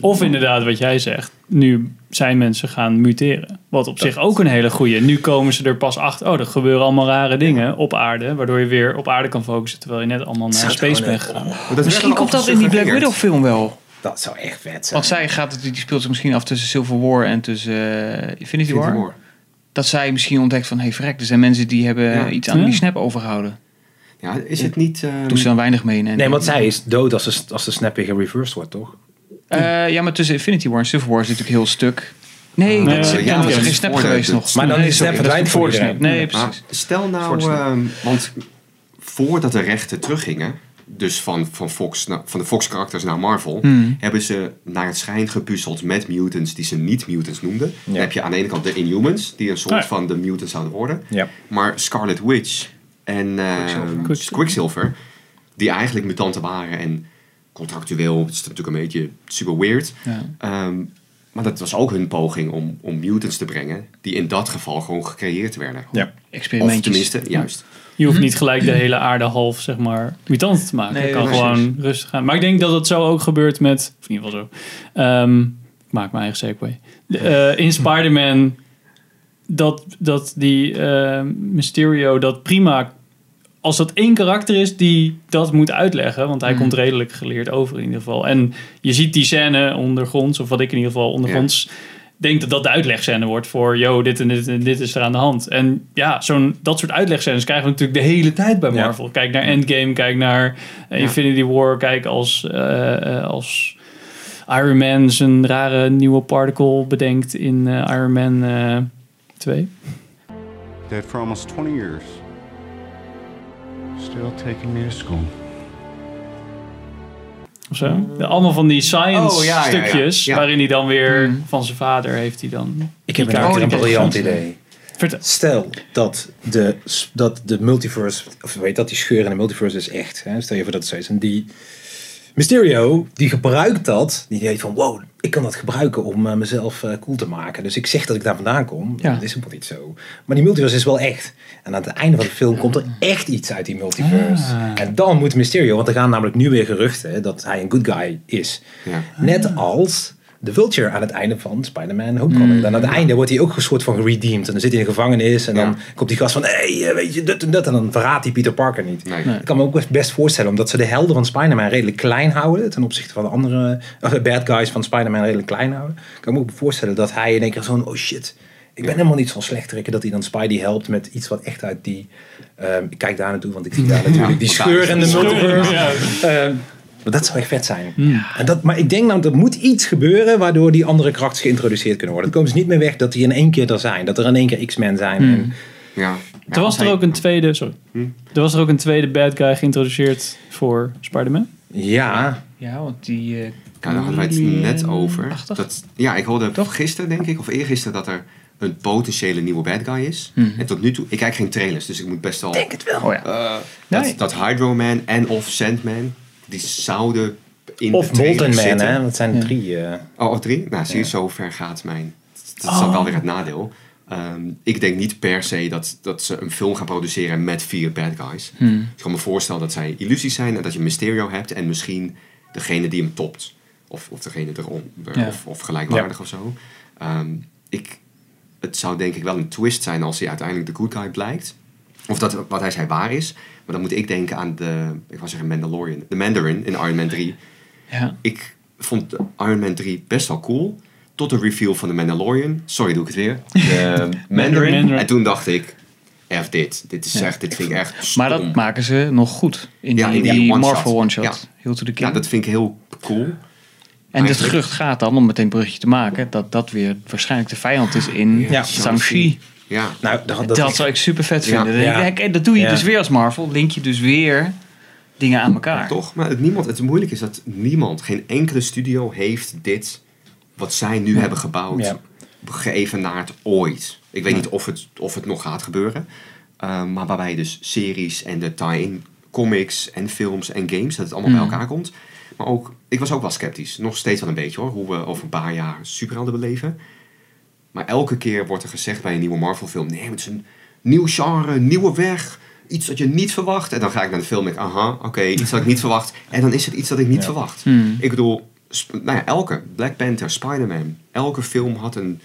Of inderdaad, wat jij zegt, nu zijn mensen gaan muteren. Wat op zich ook een hele goeie. Nu komen ze er pas achter, oh, er gebeuren allemaal rare dingen op aarde, waardoor je weer op aarde kan focussen, terwijl je net allemaal naar space bent gegaan. Dat Misschien komt dat in die Black. Widow film wel. Dat zou echt vet zijn. Want zij gaat, het- die speelt zich misschien af tussen Civil War en tussen eh, Infinity, War. War. Dat zij misschien ontdekt van, hey vrek, er zijn mensen die hebben Ja. iets aan Ja. die snap overgehouden. Ja, is het niet... ehm, Doe ze dan weinig mee. En Nee, want zij is dood als de, als de snap weer gereversed wordt, toch? Eh, ja, maar tussen Infinity War en Civil War is het natuurlijk heel stuk. Nee, Nee, dat is, ja, dat is geen snap geweest nog. Maar dan nee, is is verdwijnt voor de snap. Nee, maar precies. stel nou, ehm, want voordat de rechten teruggingen, dus van, van, Fox, naar- van de Fox-karakters naar Marvel, Hmm. hebben ze naar het schijn gepuzzeld met mutants die ze niet mutants noemden. Dan heb je aan de ene kant de Inhumans, die een soort Ah, ja. van de mutants zouden worden. Ja. Maar Scarlet Witch en eh, Quicksilver. Quicksilver, die eigenlijk mutanten waren en contractueel, het is natuurlijk een beetje super weird. Ja. Ehm, maar dat was ook hun poging om, om mutants te brengen, die in dat geval gewoon gecreëerd werden. Ja. Of tenminste, juist. Je hoeft niet gelijk de hele aarde half, zeg maar, mutant te maken. Nee, je kan precies. gewoon rustig gaan. Maar ik denk dat het zo ook gebeurt met, of in ieder geval zo. Ehm, ik maak mijn eigen segue. Eh, in Spider-Man, dat, dat die eh, Mysterio dat prima... Als dat één karakter is die dat moet uitleggen, want hij Mm. komt redelijk geleerd over in ieder geval. En je ziet die scène ondergronds, of wat ik in ieder geval ondergronds denk dat dat de uitlegscène wordt voor, yo, dit en dit en dit is er aan de hand. En ja, zo'n, dat soort uitlegscènes krijgen we natuurlijk de hele tijd bij Ja. Marvel. Kijk naar Endgame, kijk naar eh, Ja. Infinity War, kijk als, eh, eh, als Iron Man zijn rare nieuwe particle bedenkt in Iron Man eh 2. Dead for almost 20 years. Still taking me to school. Of zo. De- allemaal van die science Oh, ja, ja, ja. stukjes, Ja. waarin hij dan weer Mm. van zijn vader heeft hij dan. Ik heb een, een briljant idee. Vertel. Stel dat de, dat de multiverse, of weet dat die scheur in de multiverse is echt. Hè? Stel je voor dat het zo is. En die Mysterio, die gebruikt dat. Die denkt van, wow, ik kan dat gebruiken om eh, mezelf eh, cool te maken. Dus ik zeg dat ik daar vandaan kom. Ja. Dat is helemaal niet zo. Maar die multiverse is wel echt. En aan het einde van de film komt er echt iets uit die multiverse. En dan moet Mysterio, want er gaan namelijk nu weer geruchten dat hij een good guy is. Ja. Net als de Vulture aan het einde van Spider-Man Homecoming. Dan aan het einde wordt hij ook een soort van geredeemd. En dan zit hij in de gevangenis en dan komt die gast van... Hé, hey, weet je, dit en dat. En dan verraadt hij Peter Parker niet. Nee. Ik kan me ook best- voorstellen, omdat ze de helden van Spider-Man redelijk klein houden. Ten opzichte van de andere de bad guys van Spider-Man redelijk klein houden. Kan ik me ook voorstellen dat hij in één keer zo'n... Oh shit, ik ben helemaal niet zo'n slechterik. Dat hij dan Spidey helpt met iets wat echt uit die... ehm, ik kijk daar naartoe, want ik zie daar natuurlijk die scheur in de multiverse. Maar dat zou echt vet zijn. En dat, maar ik denk nou, er moet iets gebeuren waardoor die andere karakters geïntroduceerd kunnen worden. Het komen ze niet meer weg dat die in één keer er zijn. Dat er in één keer X-Men zijn. En, Ja. Er was er ook een tweede, sorry. Er was er ook een tweede bad guy geïntroduceerd voor Spider-Man. ja, Ja, want die... eh Ja, daar hadden wij het net over. Dat, ja, ik hoorde Toch? gisteren, denk ik, of eergisteren, dat er een potentiële nieuwe bad guy is. En tot nu toe, ik kijk geen trailers, dus ik moet best wel... denk het wel. Oh ja. eh, Nee. dat, dat Hydro Man en of Sandman, die zouden in Of de Molten Man, zitten. hè? Dat zijn er Ja. drie. eh. Oh, of drie? Nou, zie je, zo ver gaat mijn... Dat is dan wel weer het nadeel. Ehm, ik denk niet per se dat, dat ze een film gaan produceren met vier bad guys. Hmm. Ik kan me voorstellen dat zij illusies zijn en dat je Mysterio hebt en misschien degene die hem topt. Of, of degene erom, er- Ja. of, of gelijkwaardig of zo. Ehm, ik, het zou denk ik wel een twist zijn als hij uiteindelijk de good guy blijkt. Of dat wat hij zei waar is. Maar dan moet ik denken aan de, ik wou zeggen Mandalorian, de Mandarin in Iron Man 3 Ja. ik vond Iron Man 3 best wel cool. Tot de reveal van de Mandalorian. Sorry, doe ik het weer. [LAUGHS] De Mandarin. Mandarin. En toen dacht ik, F dit. Dit is Ja. echt, dit vind ik echt stom. Maar dat maken ze nog goed. In Ja, die, in die die one-shot. Marvel one-shot. Ja. Heel to the king. Ja, dat vind ik heel cool. en het gerucht gaat dan, om meteen een bruggetje te maken, dat dat weer waarschijnlijk de vijand is in Ja, Shang-Chi. Ja. Nou, dat, Dat, dat, zou ik super vet vinden. Ja. dat doe je Ja. dus weer als Marvel. Link je dus weer dingen aan elkaar. Toch? Maar het, niemand, het moeilijke is dat niemand, geen enkele studio heeft dit, wat zij nu hebben gebouwd, Ja. geëvenaard ooit. Ik weet niet of het, of het nog gaat gebeuren. Ehm, maar waarbij dus series en de tie-in comics en films en games, dat het allemaal bij Mm. elkaar komt. Maar ook, ik was ook wel sceptisch. Nog steeds wel een beetje hoor, hoe we over een paar jaar superhelden beleven. Maar elke keer wordt er gezegd bij een nieuwe Marvel film, nee, het is een nieuw genre, een nieuwe weg. Iets dat je niet verwacht. En dan ga ik naar de film en denk ik, aha, oké, iets dat ik niet verwacht. En dan is het iets dat ik niet verwacht. Hmm. Ik bedoel, nou ja, elke Black Panther, Spider-Man, elke film had een,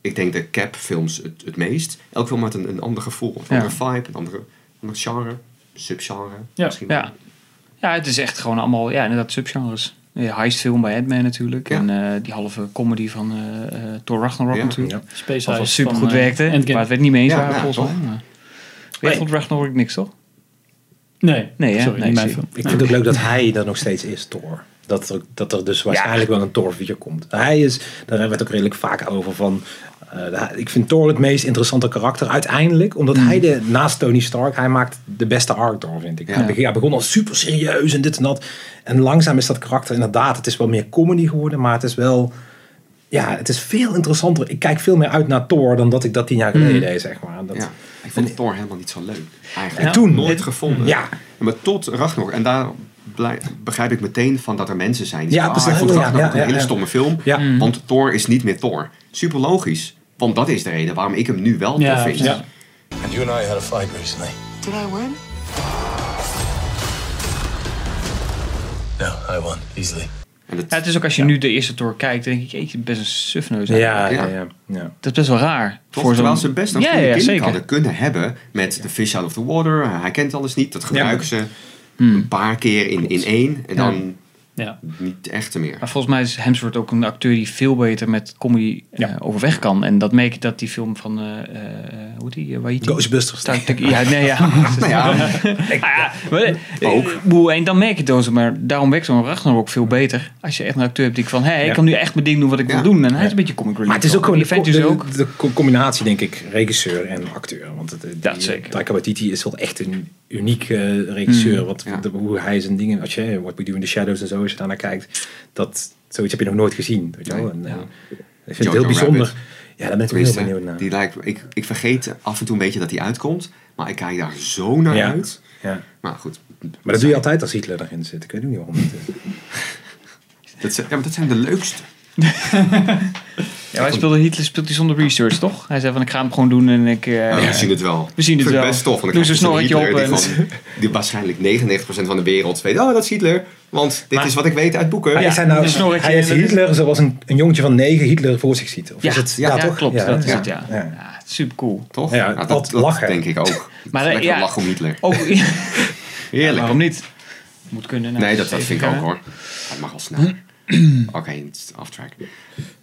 ik denk de Cap films het, het meest. Elke film had een, een ander gevoel, een Ja. andere vibe, een andere, ander genre, subgenre Ja. misschien. Ja. ja, het is echt gewoon allemaal, ja, inderdaad, subgenres. Ja, heistfilm bij Ant-Man natuurlijk. Ja. En eh, die halve comedy van eh, eh, Thor Ragnarok Ja. natuurlijk. Ja. Space Wat wel Heist super goed eh, werkte. Endgame. Maar het werd niet mee eens Ja, waren ja, volgens mij. Van Ragnarok niks, toch? Nee, Nee, hè? sorry, Nee, niet mijn film. ik vind het ook leuk dat hij er nog steeds is, Thor. Dat er, dat er dus waarschijnlijk wel een Thor 4 komt. Hij is, daar hebben we het ook redelijk vaak over van... eh, ik vind Thor het meest interessante karakter uiteindelijk. Omdat hij de, naast Tony Stark, hij maakt de beste arc Thor, vind ik. Ja. Hij begon- al super serieus en dit en dat. En langzaam is dat karakter inderdaad, het is wel meer comedy geworden. Maar het is wel, ja, het is veel interessanter. Ik kijk veel meer uit naar Thor dan dat ik dat tien jaar geleden deed, zeg maar. Dat, Ja, ik vond Thor helemaal niet zo leuk. Eigenlijk. En toen- nooit gevonden. Ja. Maar tot Ragnarok. En daar begrijp ik meteen van dat er mensen zijn die Ja, zeggen, ah, ik vond Ja, Ragnarok ja, een ja, hele ja. stomme film. Ja. Want Thor is niet meer Thor. Super logisch. Want dat is de reden waarom ik hem nu wel Ja, tof vind. ja. And you and I had a fight recently. Did I win? No, I won easily. En het, Ja, het is ook als je nu de eerste Thor kijkt, denk ik, jeetje, best een sufneus. Ja, ja, Ja. ja, ja. Dat is best wel raar. toch, voor terwijl ze best een ja, goede ja, hadden kunnen hebben met de fish out of the water. Hij kent alles niet. Dat gebruiken ze Hmm. een paar keer in, in één. En dan Ja. niet de echte meer. Maar volgens mij is Hemsworth ook een acteur die veel beter met comedy eh, overweg kan. En dat merk je dat die film van, eh, eh, hoe heet die, uh, die? Ghostbusters. Ja, nee, ja. [LAUGHS] Nou ja, [LAUGHS] Ah, ja, maar, Ook. boe, En dan merk je het maar daarom werkt zo'n Ragnarok veel beter. Als je echt een acteur hebt die van, hé, hey, ik kan nu echt mijn ding doen wat ik Ja. wil doen. En hij is een beetje comic relief. Maar het is ook gewoon de, ook. de co- combinatie, denk ik, regisseur en acteur. Want het, die, Ja, zeker. Taika Waititi is wel echt een uniek eh, regisseur. Wat, Ja. de- hoe hij zijn dingen, als je What We Do in the Shadows en zo, als je daarnaar kijkt, dat, zoiets heb je nog nooit gezien. Weet je wel? En, eh, Ja. ik vind het heel bijzonder. Rabbit. Ja, daar ben ik heel benieuwd naar. die lijkt, ik, ik vergeet af en toe een beetje dat die uitkomt. Maar ik kijk daar zo naar Ja. uit. Ja. Maar goed. Maar dat doe je altijd als Hitler erin zit. Ik weet niet waarom. het is. [LAUGHS] Dat zijn, ja, maar dat zijn de leukste. [LAUGHS] Ja, wij speelden Hitler speelt hij zonder research, toch? Hij zei van, ik ga hem gewoon doen en ik... eh, Ja, we zien het wel. We zien het Ik wel. best tof. Want je snorretje Hitler op Die, die waarschijnlijk 99% van de wereld weet. Oh, dat is Hitler. Want dit Maar- is wat ik weet uit boeken. Ja, is hij nou, een hij is dat Hitler zoals een, een jongetje van negen Hitler voor zich ziet. Of Ja, is het, ja, toch? klopt. Ja, dat is ja. het, ja. Ja. ja. super cool. Toch? Ja, dat, dat lachen. denk ik ook. [LAUGHS] Maar, ja. lachen om Hitler. Ook, [LAUGHS] Heerlijk. waarom niet? Moet kunnen. nou, Nee, dat, dat vind ik ook hoor. Het mag al sneller. [CLEARS THROAT] Oké, het is off track.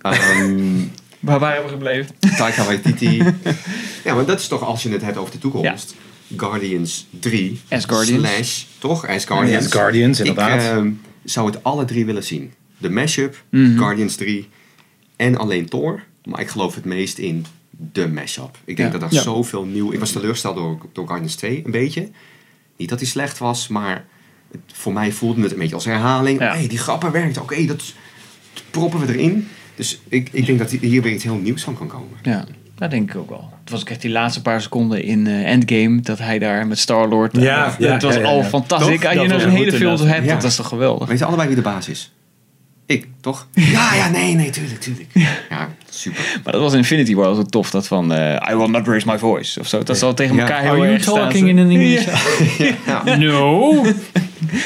Ehm Waar waren we gebleven? Taika Waititi. [LAUGHS] ja, maar dat is toch als je het hebt over de toekomst. Guardians 3. Asgardians. Slash, toch? Asgardians. Ja, Guardians, inderdaad. Ik ehm, zou het alle drie willen zien. De mashup, Mhm. Guardians 3 en alleen Thor. Maar ik geloof het meest in de mashup. Ik denk Ja. dat er Ja. zoveel nieuw... Ik was teleurgesteld door, door Guardians 2, een beetje. Niet dat hij slecht was, maar het- voor mij voelde het een beetje als herhaling. Ja. hey, die grappen werkt. Oké, dat proppen we erin. Dus ik, ik denk dat hier weer iets heel nieuws van kan komen. Ja, dat denk ik ook wel. Het was ook echt die laatste paar seconden in eh, Endgame dat hij daar met Star-Lord... Ja, dat ja, was ja, ja, al ja. fantastisch. Als je nog was een hele film hebt, Ja. dat is toch geweldig? Weten allebei wie de baas is? Ik, toch? [LAUGHS] Ja, ja, nee, nee, tuurlijk, tuurlijk. Ja, super. Maar dat was in Infinity War zo tof, dat van eh, I will not raise my voice of zo. Dat zal tegen Ja. elkaar heel Are you erg staan. talking in an English? [LAUGHS] [LAUGHS] Ja. No.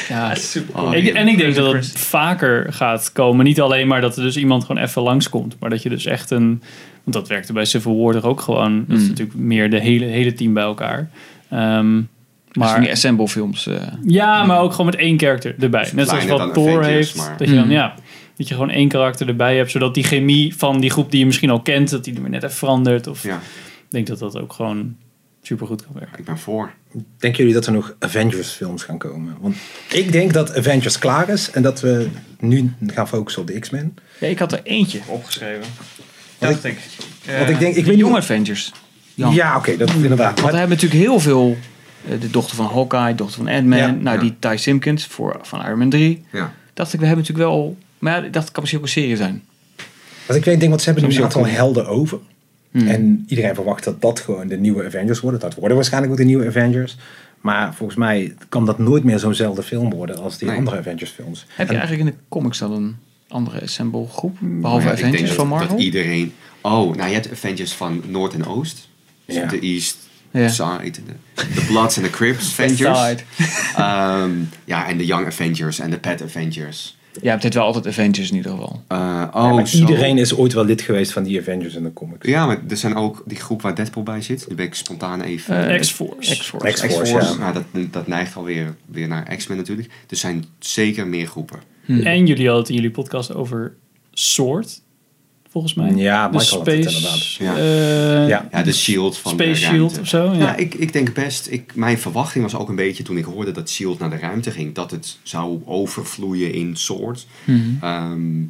Ja, super Oh, ik, en ik denk dat het vaker gaat komen. Niet alleen maar dat er dus iemand gewoon even langskomt. Maar dat je dus echt een... Want dat werkte bij Civil War toch ook gewoon. Dat is Mm. natuurlijk meer de hele, hele team bij elkaar. Ehm, Maar Assemble films. eh, ja, maar ook gewoon met één karakter erbij. Net zoals wat Thor heeft. maar- Dat je dan, Mm. ja, dat je gewoon één karakter erbij hebt. Zodat die chemie van die groep die je misschien al kent, dat die er weer net even verandert. Of Ja, ik denk dat dat ook gewoon super goed kan werken. ik ben voor. Denken jullie dat er nog Avengers films gaan komen? Want ik denk dat Avengers klaar is en dat we nu gaan focussen op de X-Men. Ja, ik had er eentje opgeschreven. Want Dacht ik. want ik denk- ik de weet Young niet- Avengers. Ja, Ja. oké, dat inderdaad. Want we hebben natuurlijk heel veel... eh, de dochter van Hawkeye, de dochter van Ant-Man. Ja, nou, ja. die Ty Simpkins voor, van Iron Man 3. Ja. Dacht ik, we hebben natuurlijk wel... Maar ja, dat kan misschien ook een serie zijn. wat ik weet, denk, want ze hebben nu een aantal helden over. Hmm. En iedereen verwacht dat dat gewoon de nieuwe Avengers worden. Dat worden waarschijnlijk ook de nieuwe Avengers. Maar volgens mij kan dat nooit meer zo'nzelfde film worden als die Nee. andere Avengers films. Heb je En- eigenlijk in de comics dan een andere Assemble groep? Behalve Maar ja, ik Avengers van Marvel? Dat iedereen... Oh, nou je hebt Avengers van Noord en Oost. Dus Ja. de East Ja. Side. De, Bloods en de Crips [LAUGHS] Avengers. [LAUGHS] Ehm, ja, en de Young Avengers en de Pet Avengers. Ja, het heeft wel altijd Avengers in ieder geval. Eh, Ja, oh, iedereen is ooit wel lid geweest van die Avengers in de comics. Ja, maar er zijn ook die groep waar Deadpool bij zit. Die ben ik spontaan even... Eh, X-Force. X-Force. X-Force. X-Force. ja. Nou, dat, dat neigt alweer weer naar X-Men natuurlijk. Er zijn zeker meer groepen. Hmm. En jullie hadden het in jullie podcast over Sword, volgens mij. Ja, de Michael had het Space... inderdaad. Ja. eh, Ja. Ja, de Shield van Space de Shield of zo. Ja. Ja, ik, ik denk best. Ik, mijn verwachting was ook een beetje toen ik hoorde dat Shield naar de ruimte ging, dat het zou overvloeien in Sword. Mhm. Ehm,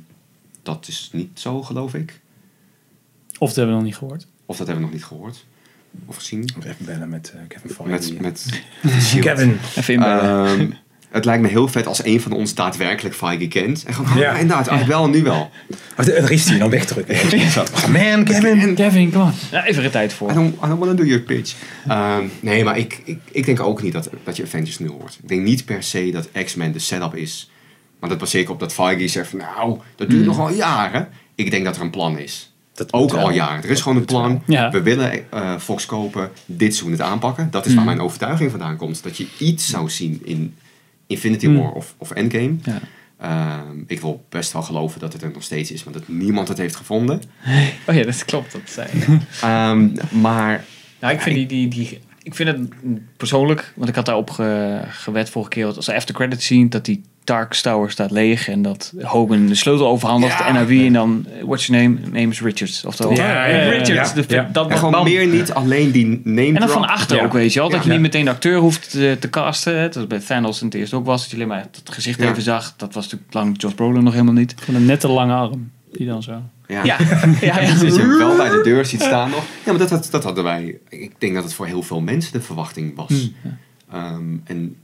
dat is niet zo, geloof ik. Of dat hebben we nog niet gehoord. Of dat hebben we nog niet gehoord of gezien. Even bellen met eh, Kevin Feige. Met. [LAUGHS] Kevin. Even inbellen. Ehm, [LAUGHS] het lijkt me heel vet als een van ons daadwerkelijk Feige kent. En gewoon, Ja. ja. inderdaad, eigenlijk wel en nu wel. Oh, daar is hij dan wegdrukken. [LAUGHS] Zo. Man, Kevin. Kevin, kom on. Ja, even er tijd voor. I don't, I don't want to do your pitch. Ehm, nee, maar ik, ik, ik denk ook niet dat, dat je Avengers nu hoort. Ik denk niet per se dat X-Men de setup is. Maar dat baseer ik op dat Feige zegt van nou, dat duurt nog wel jaren. Ik denk dat er een plan is. Dat Ook al jaren. Er is gewoon een plan. Ja. We willen eh, Fox kopen. Dit seizoen het aanpakken. Dat is waar mijn overtuiging vandaan komt. Dat je iets zou zien in Infinity Mm. War of, of Endgame. Ja. Ehm, ik wil best wel geloven dat het er nog steeds is. Maar dat niemand het heeft gevonden. [LAUGHS] Oh ja, dat klopt. Dat zei. Ehm, maar Nou, ik vind, die, die, die, ik vind het persoonlijk, want ik had daarop ge, gewet vorige keer, als de after credit scene, dat die Dark Tower staat leeg en dat Hogan de sleutel overhandigt Ja. en naar wie en dan, eh, what's your name? Name is Richards. Oftewel, Ja, ja, ja, ja. Richards. de- Ja. Dat En gewoon meer niet alleen die name En dan drop. van achter Ja. ook, weet je wel. Dat Ja. je niet meteen de acteur hoeft te, te casten. hè. Dat bij Thanos in het eerst ook was. Dat je alleen maar het gezicht Ja. even zag. Dat was natuurlijk lang Josh Brolin nog helemaal niet. Van een nette lange arm. Die dan zo. Ja. [LAUGHS] Ja, ja, ja. Dat je wel bij de deur ziet staan nog. Ja, maar dat, dat, dat hadden wij. Ik denk dat het voor heel veel mensen de verwachting was. Ehm, en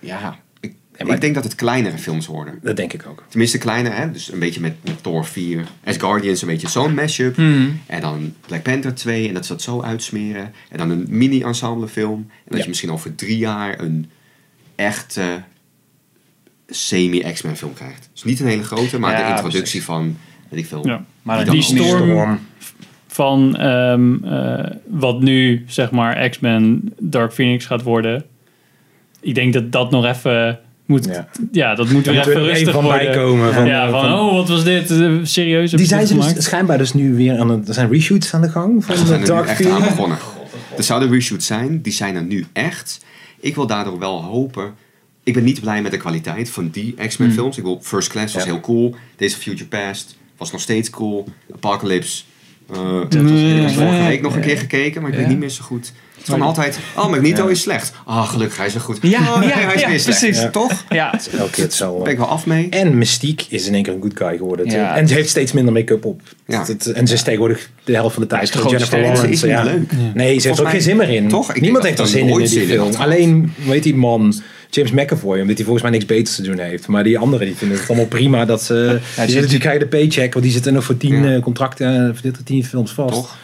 ja, ik, maar- ik denk dat het kleinere films worden. Dat denk ik ook. Tenminste kleine, hè? dus een beetje met, met Thor 4. As Guardians een beetje zo'n mashup. En dan Black Panther 2 en dat ze dat zo uitsmeren. En dan een mini-ensemble film. En dat Ja. je misschien over drie jaar een echte semi-X-Men film krijgt. Dus niet een hele grote, maar Ja, de introductie precies. van, weet ik veel. Ja. Maar Die storm van ehm, eh, wat nu zeg maar X-Men Dark Phoenix gaat worden. Ik denk dat dat nog even moet. Ja, Ja. dat moet weer even rustig van worden. bijkomen van- ja, van, van- oh wat was dit? Serieus? Die zijn ze dus schijnbaar dus nu weer aan het... Er zijn reshoots aan de gang van Ze zijn de er nu Dark Phoenix. begonnen. Er zouden reshoots zijn, die zijn er nu echt. Ik wil daardoor wel hopen. Ik ben niet blij met de kwaliteit van die X-Men films. Ik wil First Class was Hmm. Ja. heel cool. Of Future Past was nog steeds cool. Apocalypse. eh, was- ik heb vorige ja. week nog een keer gekeken, maar ik weet niet meer zo goed. Het is gewoon altijd, oh Magneto is slecht. Ah, gelukkig, hij is weer goed. Ja, oh, nee, ja, hij is ja, weer slecht. precies. Ja. Toch? Ja, Elke keer hetzelfde. Ben ik wel af mee. En Mystique is in één keer een good guy geworden. Ja. En ze heeft steeds minder make-up op. Ja. En ze is tegenwoordig de helft van de tijd gewoon Jennifer Lawrence. is niet ja. leuk. Nee, ze heeft Volgens ook geen zin meer in. Toch? Ik Niemand dat heeft er er zin in in die film. Alleen, weet die man, James McAvoy, omdat hij volgens mij niks beters te doen heeft. Maar die anderen die vinden het allemaal prima dat ze... die, zit- zitten, die krijgen de paycheck, want die zitten nog voor tien Ja. eh, contracten, voor dit tien films vast. Toch?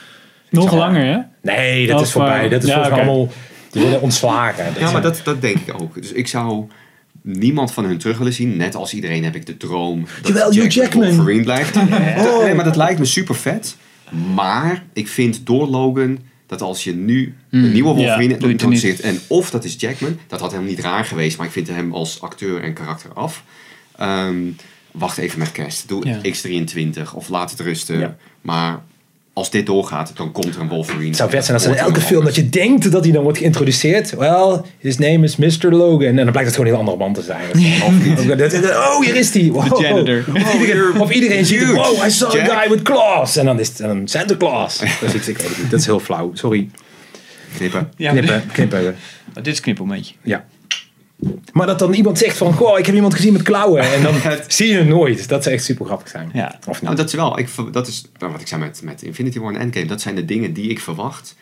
Nog langer, hè? Nee, dat Of, is voorbij. eh, Dat is ja, volgens mij allemaal... Die worden ontslagen. Dat Ja, maar zijn- dat, dat denk ik ook. Dus ik zou niemand van hun terug willen zien. Net als iedereen heb ik de droom dat Jawel, Jackman. Wolverine blijft. [LAUGHS] Maar dat lijkt me super vet. Maar ik vind door Logan dat als je nu een nieuwe Wolverine het introduceert en of dat is Jackman, dat had helemaal niet raar geweest, maar ik vind hem als acteur en karakter af. Ehm, wacht even met kerst. Doe Ja. X23 of laat het rusten. Ja. Maar als dit doorgaat, dan komt er een Wolverine. Het zou vet zijn als in elke een film dat je denkt dat hij dan wordt geïntroduceerd. Well, his name is Mr. Logan. En dan blijkt het gewoon een heel andere man te zijn. Oh, hier is hij. Wow. janitor. Of iedereen, of iedereen ziet. Wow, I saw a guy with claws. En dan is het een Santa Claus. Dat is, ik weet het niet. Dat is heel flauw. Sorry. Knippen. ja. Knippen. Knippen. [LAUGHS] Dit is knippelmomentje. Ja. Maar dat dan iemand zegt van, goh, ik heb iemand gezien met klauwen. En dan [LAUGHS] zie je het nooit. Dat zou echt super grappig zijn. Ja. Of Nou, dat is wel, ik, dat is nou, wat ik zei met, met Infinity War en Endgame. Dat zijn de dingen die ik verwacht.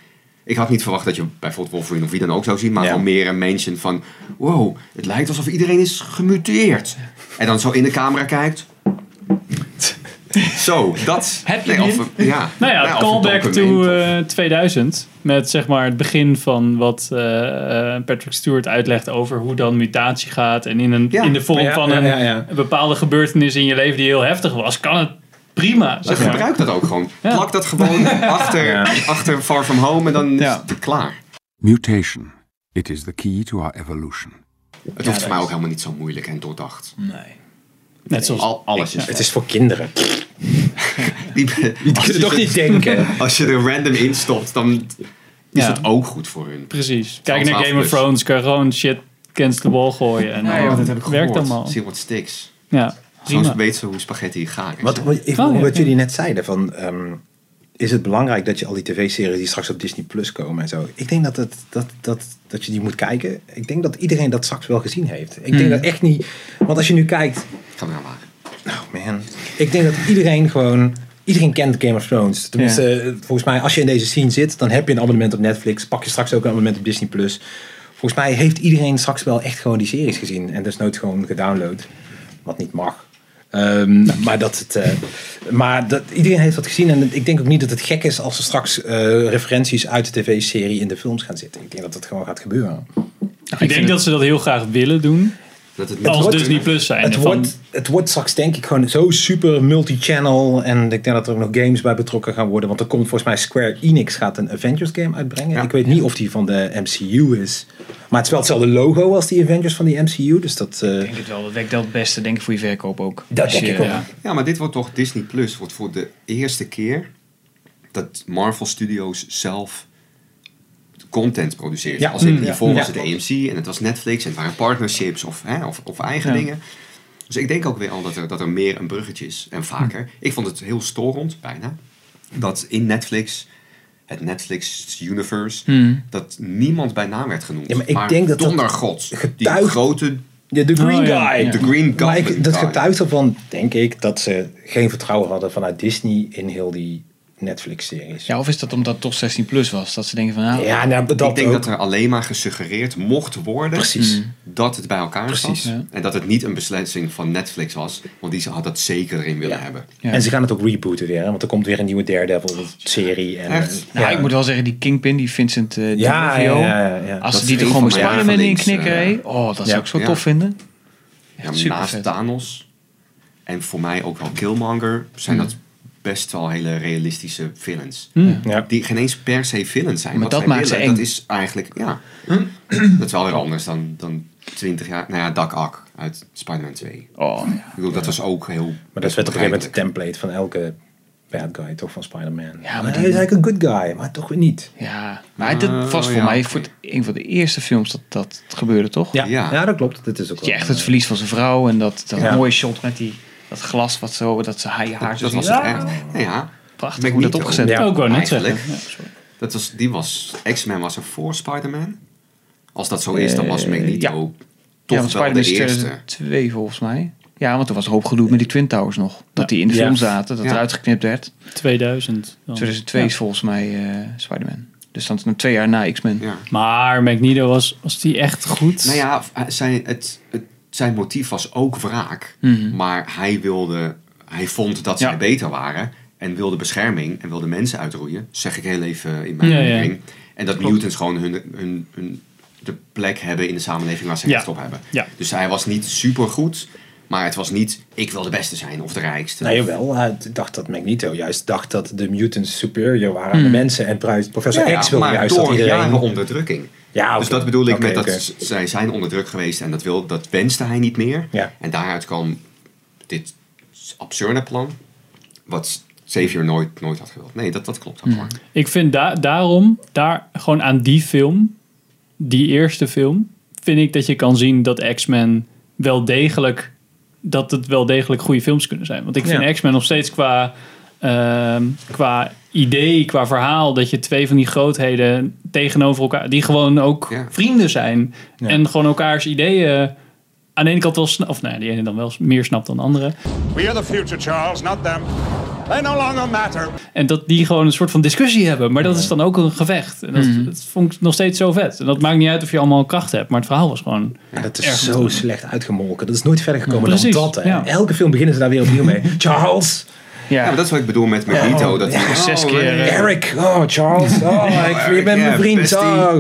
Ik had niet verwacht dat je bijvoorbeeld Wolverine of wie dan ook zou zien. Maar Ja. gewoon meer een mention van... Wow, het lijkt alsof iedereen is gemuteerd. En dan zo in de camera kijkt. [LAUGHS] [LAUGHS] Zo, dat... Heb je nee, hem of, ja, Nou ja, een callback to document of- eh, 2000. Met zeg maar het begin van wat eh, eh, Patrick Stewart uitlegt over hoe dan mutatie gaat. En in, een, Ja. in de vorm Ja, van ja, een, ja, ja. een bepaalde gebeurtenis in je leven die heel heftig was, kan het prima. Ze Zeg maar. gebruikt dat ook gewoon. Ja. Plak dat gewoon [LAUGHS] achter, Ja. achter Far From Home en dan is het klaar. Mutation. It is the key to our evolution. Het hoeft voor mij ook helemaal niet zo moeilijk en doordacht. Nee. Net zoals Al, alles is Het is voor kinderen. [LAUGHS] Die, Die kunnen toch niet denken. Als je er random in stopt, dan is Ja. het ook goed voor hun. precies. Kijk naar Game of plus. Thrones, kan je gewoon shit against the wall gooien. En Ja, dan dat heb ik werkt allemaal. See what sticks. Ja, Zo weet ze hoe spaghetti gaar is. Wat, wat, ik- Oh, ja, wat ja. jullie net zeiden, van, ehm, is het belangrijk dat je al die tv-series die straks op Disney Plus komen en zo. Ik denk dat, het, dat, dat, dat je die moet kijken. Ik denk dat iedereen dat straks wel gezien heeft. Ik denk dat echt niet. Want als je nu kijkt, Ik ga hem aanmaken. oh man, ik denk dat iedereen gewoon. Iedereen kent Game of Thrones. Tenminste, volgens mij, als je in deze scene zit, dan heb je een abonnement op Netflix. Pak je straks ook een abonnement op Disney Plus. Volgens mij heeft iedereen straks wel echt gewoon die series gezien. En dus nooit gewoon gedownload. Wat niet mag. Ehm, Maar, dat het, eh, maar dat, iedereen heeft dat gezien. En ik denk ook niet dat het gek is als er straks eh, referenties uit de tv-serie in de films gaan zitten. Ik denk dat dat gewoon gaat gebeuren. Ik denk dat ze dat heel graag willen doen. Dat het Als wordt- Disney Plus zijn. Het Van- wordt, het wordt straks denk ik gewoon zo super multi-channel. En ik denk dat er ook nog games bij betrokken gaan worden. Want er komt volgens mij Square Enix gaat een Avengers game uitbrengen. Ja. Ik weet niet of die van de MCU is. Maar het is wel hetzelfde logo als die Avengers van die MCU. Dus dat... eh, Ik denk het wel. Dat werkt wel het beste, denk ik, voor je verkoop ook. Dat denk je- ik ook. ja. Ja, maar dit wordt toch Disney Plus. Wordt voor de eerste keer dat Marvel Studios zelf content produceert. Ja. Als in, Mm, hiervoor ja. was het AMC en het was Netflix en het waren partnerships of, hè, of, of eigen Ja. dingen. Dus ik denk ook weer al dat er, dat er meer een bruggetje is en vaker. Hm. Ik vond het heel storend, bijna, dat in Netflix, het Netflix universe, Hmm. dat niemand bij naam werd genoemd. Ja, maar ik denk dat dat die grote Ja, de Green Oh, ja. Guy. Ja. de Green Maar ik, dat guy. getuigt ervan, denk ik, dat ze geen vertrouwen hadden vanuit Disney in heel die Netflix-series. Ja, of is dat omdat het toch 16 plus was? Dat ze denken van, nou, Ja, nou, dat ik denk ook. dat er alleen maar gesuggereerd mocht worden Precies. dat het bij elkaar Precies. zat. Ja. En dat het niet een beslissing van Netflix was, want die had dat zeker erin willen Ja. hebben. Ja. En ze gaan het ook rebooten weer, hè, want er komt weer een nieuwe Daredevil-serie. En, Echt? eh, Nou, ja. ik moet wel zeggen, die Kingpin, die Vincent uh, Ja, ja, ja, ja. Als Dat ze die er een gewoon met Spider-Man in knikken, eh, hé. oh, dat ja. zou ik zo Ja. tof vinden. Ja, Echt naast vet. Thanos en voor mij ook wel Killmonger zijn Hmm. dat best wel hele realistische villains. Ja. Die geen eens per se villains zijn. Maar Wat dat zij maakt ze eng. Dat is eigenlijk, ja. [CLEARS THROAT] dat is wel weer anders dan, dan 20 jaar. Nou ja, Doc Ock uit Spider-Man 2. Oh, ja. Ik bedoel, dat was ook heel Maar dat werd op een gegeven moment de template van elke bad guy, toch, van Spider-Man. Ja, maar hij die- is eigenlijk een good guy, maar toch weer niet. Ja, maar dat Oh, was voor ja, mij voor het- een van de eerste films dat dat gebeurde, toch? Ja, ja. Ja. dat klopt. Dat is ook Dat je echt het eh, verlies van zijn vrouw en dat, dat Ja. mooie shot met die, dat glas wat zo, dat ze haar haar Dat, zo dat was het echt. Nou ja, Prachtig hoe dat opgezet Ja. ook wel net zeggen. dat was, die was, X-Men was er voor Spider-Man. Als dat zo is, dan was Magneto ja. toch ja, wel de is eerste. 2002 volgens mij. Ja, want er was een hoop gedoe met die Twin Towers nog. Dat die in de film zaten, dat Ja. eruit geknipt werd. 2000. dan. 2002 is volgens mij eh, Spider-Man. Dus dan is het twee jaar na X-Men. Ja. Maar Magneto was, was die echt goed? Nou ja, zijn, het, het, zijn motief was ook wraak. Mhm. Maar hij wilde, hij vond dat zij Ja. beter waren. En wilde bescherming en wilde mensen uitroeien. Zeg ik heel even in mijn Ja. En dat mutants gewoon hun, hun, hun, de plek hebben in de samenleving waar ze recht op hebben. Ja. Dus hij was niet super goed. Maar het was niet, ik wil de beste zijn of de rijkste. Nee, wel. Hij dacht dat Magneto juist dacht dat de mutants superior waren aan de mensen. En professor Hmm. Ja, X wilde maar juist door dat iedereen... jaren onderdrukking. Ja, Dus dat bedoel ik met dat zij zijn onder druk geweest en dat, wil, dat wenste hij niet meer. Ja. En daaruit kwam dit absurde plan, wat Xavier nooit, nooit had gewild. Nee, dat, dat klopt ook hoor. Ik vind da daarom, daar gewoon aan die film, die eerste film, vind ik dat je kan zien dat X-Men wel degelijk, dat het wel degelijk goede films kunnen zijn. Want ik vind Ja. X-Men nog steeds qua, ehm, qua idee, qua verhaal, dat je twee van die grootheden tegenover elkaar, die gewoon ook Ja. vrienden zijn. Ja. En gewoon elkaars ideeën aan de ene kant wel snap, of nou ja, die ene dan wel meer snapt dan de andere. We are the future, Charles, not them. They no longer matter. En dat die gewoon een soort van discussie hebben. Maar dat is dan ook een gevecht. En dat, dat vond ik nog steeds zo vet. En dat maakt niet uit of je allemaal kracht hebt. Maar het verhaal was gewoon... Ja, dat is Erg zo goed. slecht uitgemolken. Dat is nooit verder gekomen Precies, dan dat. Hè. ja. Elke film beginnen ze daar weer opnieuw mee. [LAUGHS] Charles, Ja, maar dat is wat ik bedoel met Magneto. Oh, dat ja, hij, zes oh, keer, eh, Eric, oh Charles, [LAUGHS] oh, ik, je bent mijn vriend. Oh.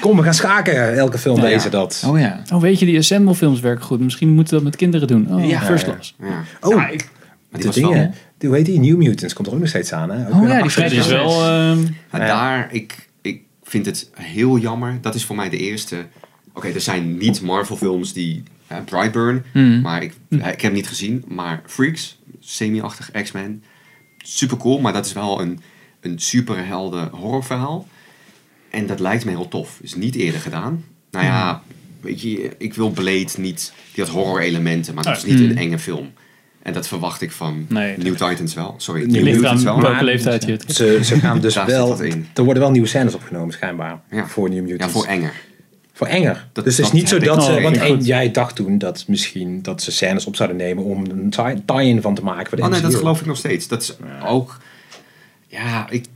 Kom, we gaan schaken. Elke film Ja, ja. deze dat. Oh ja. Oh, weet je, die Assemble films werken goed. Misschien moeten we dat met kinderen doen. Oh, Ja. first Ja, class. ja. Oh, Ja, ik- maar die de wel- dingen. Hoe heet die? New Mutants komt er ook nog steeds aan. Hè? Ook Oh ja, die Het is wel... ehm, Ja. daar, ik, ik vind het heel jammer. Dat is voor mij de eerste. Oké, er zijn niet Marvel films die. Brightburn, Hmm. maar ik, ik heb hem niet gezien. Maar Freaks, semi-achtig X-Men. Super cool, maar dat is wel een, een superhelden horrorverhaal. En dat lijkt me heel tof. Is niet eerder gedaan. Nou ja, weet je, ik wil Blade niet. Die had horror elementen, maar dat is niet Hmm. een enge film. En dat verwacht ik van Nee, New Titans wel. Sorry, New ligt Mutants aan wel. welke leeftijd je het... Ze, ze gaan [LAUGHS] dus wel... in. Er worden wel nieuwe scènes opgenomen schijnbaar. Ja. Voor New Mutants. Ja, voor enger. Voor enger. Dat- dus het is niet zo dat ze... Want één- jij dacht toen dat misschien dat ze scènes op zouden nemen om een tie- tie-in van te maken voor de Oh nee, dat geloof ik nog steeds. Dat is ook... Ja, ik,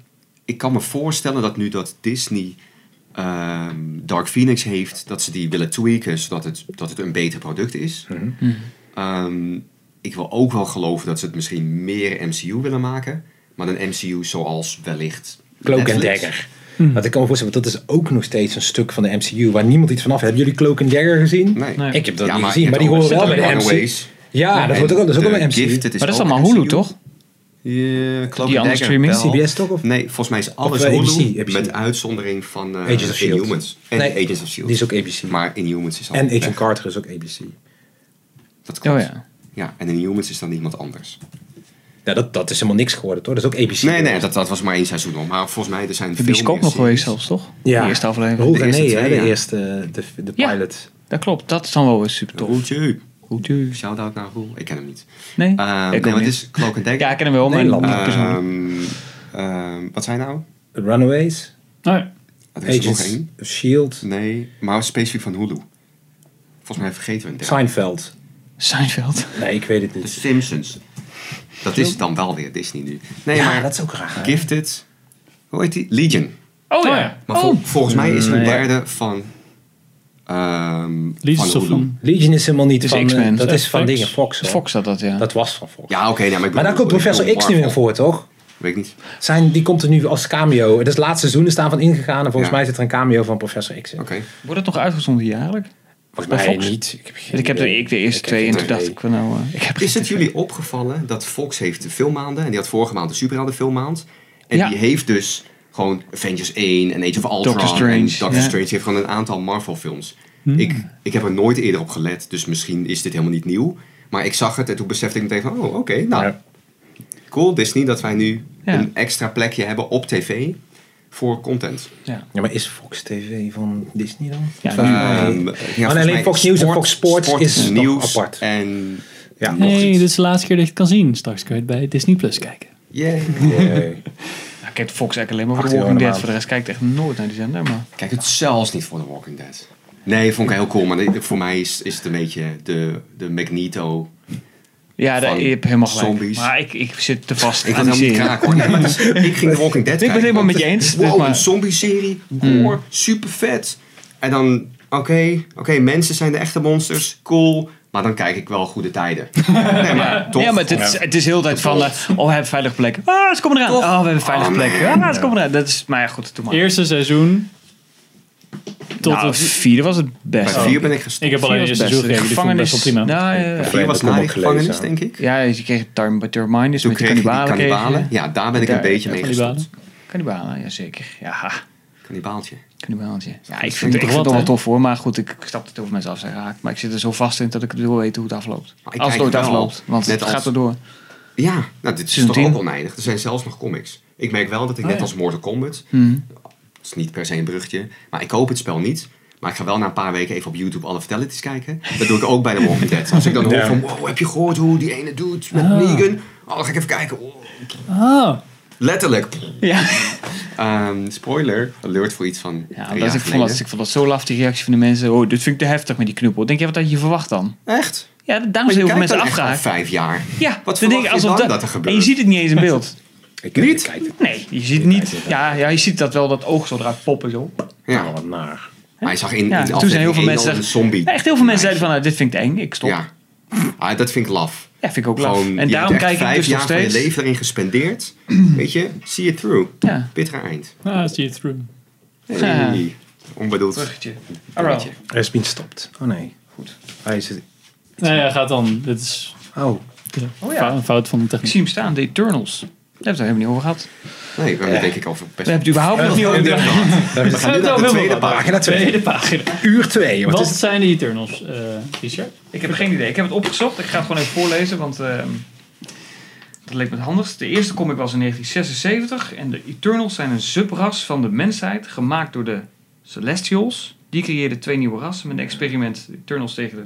ik kan me voorstellen dat nu dat Disney ehm, Dark Phoenix heeft, dat ze die willen tweaken, zodat het, dat het een beter product is. Ehm, ik wil ook wel geloven dat ze het misschien meer MCU willen maken. Maar een MCU zoals wellicht Cloak and. Dagger. Want ik kan me voorstellen, want dat is ook nog steeds een stuk van de MCU waar niemand iets van af heeft. Hebben jullie Cloak and Dagger gezien? Nee. Nee. Ik heb dat Ja, niet maar gezien, maar die horen wel bij de MCU. Ja, dat, wordt ook, dat is ook wel een MCU. Gift, het is Maar dat is allemaal Hulu, toch? Ja, Cloak Die and andere streaming? wel. CBS toch? Of? Nee, volgens mij is alles Of, eh, Hulu, ABC, ABC. met uitzondering van eh Agents of S.H.I.E.L.D.. Inhumans. En Nee, Agents of S.H.I.E.L.D. Die is ook ABC. Maar Inhumans is al en Agent. Carter is ook ABC. Dat klopt. Oh ja. Ja. en Inhumans is dan iemand anders. Ja, dat, dat is helemaal niks geworden, toch? Dat is ook ABC. Nee, nee, dat, dat was maar één seizoen nog. Maar volgens mij er zijn De veel nog geweest zelfs, toch? Ja. De eerste aflevering. Roel de eerste hè, de eerste, de, de Ja. pilot. Dat klopt, dat is dan wel weer super tof. Roeltje. Roeltje. Shout-out naar Roel. Ik ken hem niet. Nee? Ehm, Ik nee, het is Cloak and [LAUGHS] Dagger. Ja, ik ken hem wel, maar niet persoonlijk. Ehm, ehm, wat zijn nou? Runaways, Oh. Er is er nog Agents één. of S.H.I.E.L.D., Nee, maar specifiek van Hulu. Volgens mij vergeten we een derde. Seinfeld. Seinfeld. Nee, ik weet het The niet. Simpsons. Dat is dan wel weer Disney nu. Nee, ja, maar dat is ook raar. hè? Gifted. Hoe heet die? Legion. Oh ja. ja. Maar vol- volgens mij is een derde van... ehm van van... Legion is helemaal niet Dus van... X-Men. eh, dat is van Fox. dingen, Fox. hoor. Fox had dat, ja. Dat was van Fox. Ja, oké. nee, maar daar komt Professor X nu in Marvel. voor, toch? Weet ik niet. Zijn, die komt er nu als cameo. Het is het laatste seizoen, er staan van ingegaan. En volgens Ja. mij zit er een cameo van Professor X in. Oké. Wordt het nog uitgezonden hier eigenlijk? Volgens mij Fox? niet. Ik heb, geen Ik heb de, idee. ik de eerste Ik twee en toen dacht ik van nou... eh, ik heb Is het tv. jullie opgevallen dat Fox heeft de filmmaanden en die had vorige maand de superhelden filmmaand en Ja. die heeft dus gewoon Avengers 1 en Age of Ultron Doctor Strange, en Doctor ja. Strange heeft gewoon een aantal Marvel films. Ik, ik heb er nooit eerder op gelet, dus misschien is dit helemaal niet nieuw. Maar ik zag het en toen besefte ik meteen van, oh oké, nou Ja. cool Disney dat wij nu Ja. een extra plekje hebben op tv voor content. Ja. Ja, maar is Fox TV van Disney dan? Ja, nu- eh, ja, volgens alleen Fox News en Fox Sports sport is toch nieuws apart. En ja, nog Nee, dit is de laatste keer dat je het kan zien. Straks kun je het bij Disney Plus kijken. Yay. [LAUGHS] Ja, ik heb Fox eigenlijk alleen maar voor de 18 Walking Dead. Voor de rest kijk ik echt nooit naar die zender. Maar Kijk het zelfs niet voor The Walking Dead. Nee, vond ik heel cool. Maar voor mij is, is het een beetje de, de Magneto. Ja, daar, Van je hebt helemaal gelijk. zombies. Maar ik, ik zit te vast Ik aan die hem niet serie. kraak hoor. [LAUGHS] Nee, het ik ging The Walking Dead ben het helemaal met je het- eens, dus Wow, maar- een zombie-serie. Gore, super vet. En dan, oké, oké, mensen zijn de echte monsters. Cool. Maar dan kijk ik wel goede tijden. [LAUGHS] Nee, maar toch. Ja, maar het, is- het is heel tijd van... eh, oh, we hebben veilige plek. Ah, ze komen eraan. Oh, we hebben een veilige Oh, plek. Ah, ze komen eraan. Dat is, maar ja, goed, doe maar. Eerste seizoen tot nou, het... vierde was het Bij best. vier ben ik gestopt. Ik heb alleen de Vier was eerste best. seizoen vond ik best wel prima. Nou, ja. Vier was na die gevangenis, denk ik. Ja, je kreeg Time But Your Mind, dus Toen met kannibalen. Ja, daar ben ik Daar- een beetje mee kannibalen. gestopt. Kannibalen, ja zeker. Ja, Kannibaaltje. kannibaaltje. Ja, ik vind vind, ik toch vind het wel tof hoor, maar goed, ik snap dat heel veel mensen af zijn geraakt. Maar ik zit er zo vast in dat ik wil weten hoe het afloopt. Maar ik Als het ooit afloopt, want net het gaat als- erdoor. Ja, nou, dit is toch ook 10? oneindig. Er zijn zelfs nog comics. Ik merk wel dat ik Oh, net ja. als Mortal Kombat, Mhm. Is niet per se een bruggetje, maar ik koop het spel niet. Maar ik ga wel na een paar weken even op YouTube alle fatalities kijken. Dat doe ik ook bij The Walking Dead. Als ik dan hoor van, wow, heb je gehoord hoe die ene doet met Ah. Negan? Oh, dan ga ik even kijken. Oh, Ah, Letterlijk. Ja, Ehm, spoiler, alert voor iets van ja jaar ik, vond dat, ik vond dat zo laf, die reactie van de mensen. Oh, dit vind ik te heftig met die knuppel. Denk je, wat had je verwacht dan? Echt? Ja, daarom zijn heel veel mensen afgehaakt. vijf jaar. Ja, Wat dan denk verwacht ik alsof dan dat, dat er gebeurt? En je ziet het niet eens in [LAUGHS] beeld. Ik, Niet? Ik kijk het. Nee, je ziet niet. Ja, ja, je ziet dat wel, dat oog zo eruit poppen zo. Ja. Oh, wat naar. Maar je zag in, Ja, in toen zijn heel veel mensen een zombie. Ja, echt heel veel mensen zeiden van, nou, dit vind ik eng, ik stop. Ja. Ah, dat vind ik laf. Ja, vind ik ook laf. Gewoon, En daarom kijk ik vijf dus nog jaar van je steeds. leven erin gespendeerd. [CLEARS THROAT] Weet je, see it through. Ja. Bittere eind. ah, see it through. Hey. Onbedoeld. Bruggetje. Bruggetje. Er is been stopt. Oh nee. Goed. Hij is het. Nee, ja, gaat dan. Dit is Oh. Oh ja. een fout van de Ik techniek. zie hem staan, The Eternals. Daar hebben we het helemaal niet over gehad. Nee, we hebben het denk ik over best We hebben het überhaupt nog niet over We gaan nu naar de tweede pagina. Pagina 2. Tweede pagina. Uur 2. Wat zijn de Eternals, eh Richard? Ik heb geen idee. Ik heb het opgezocht. Ik ga het gewoon even voorlezen, want ehm, dat leek me het handigst. De eerste comic was in 1976 en de Eternals zijn een subras van de mensheid gemaakt door de Celestials. Die creëerden twee nieuwe rassen met een experiment. Eternals tegen de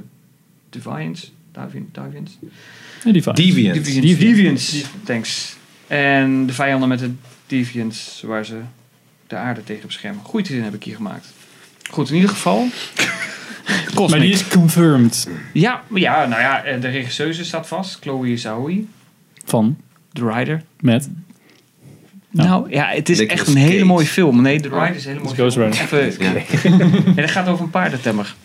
Deviants. Deviant, Deviants? Nee, die van. Deviant. Deviants. Deviants. Deviants. Thanks. En de vijanden met de Deviants, waar ze de aarde tegen beschermen. Goeie zin heb ik hier gemaakt. Goed, in ieder geval. [LAUGHS] Cosmic. Maar die is confirmed Ja, ja, nou ja, eh, de regisseuse staat vast. Chloe Zhao, van, The Rider. met. Ja. Nou ja, het is Nicolas echt een hele mooie film. Nee, The Rider is een hele Het mooie Ghost film. Rider. Even, [LAUGHS] nee, dat gaat over een paardentemmer.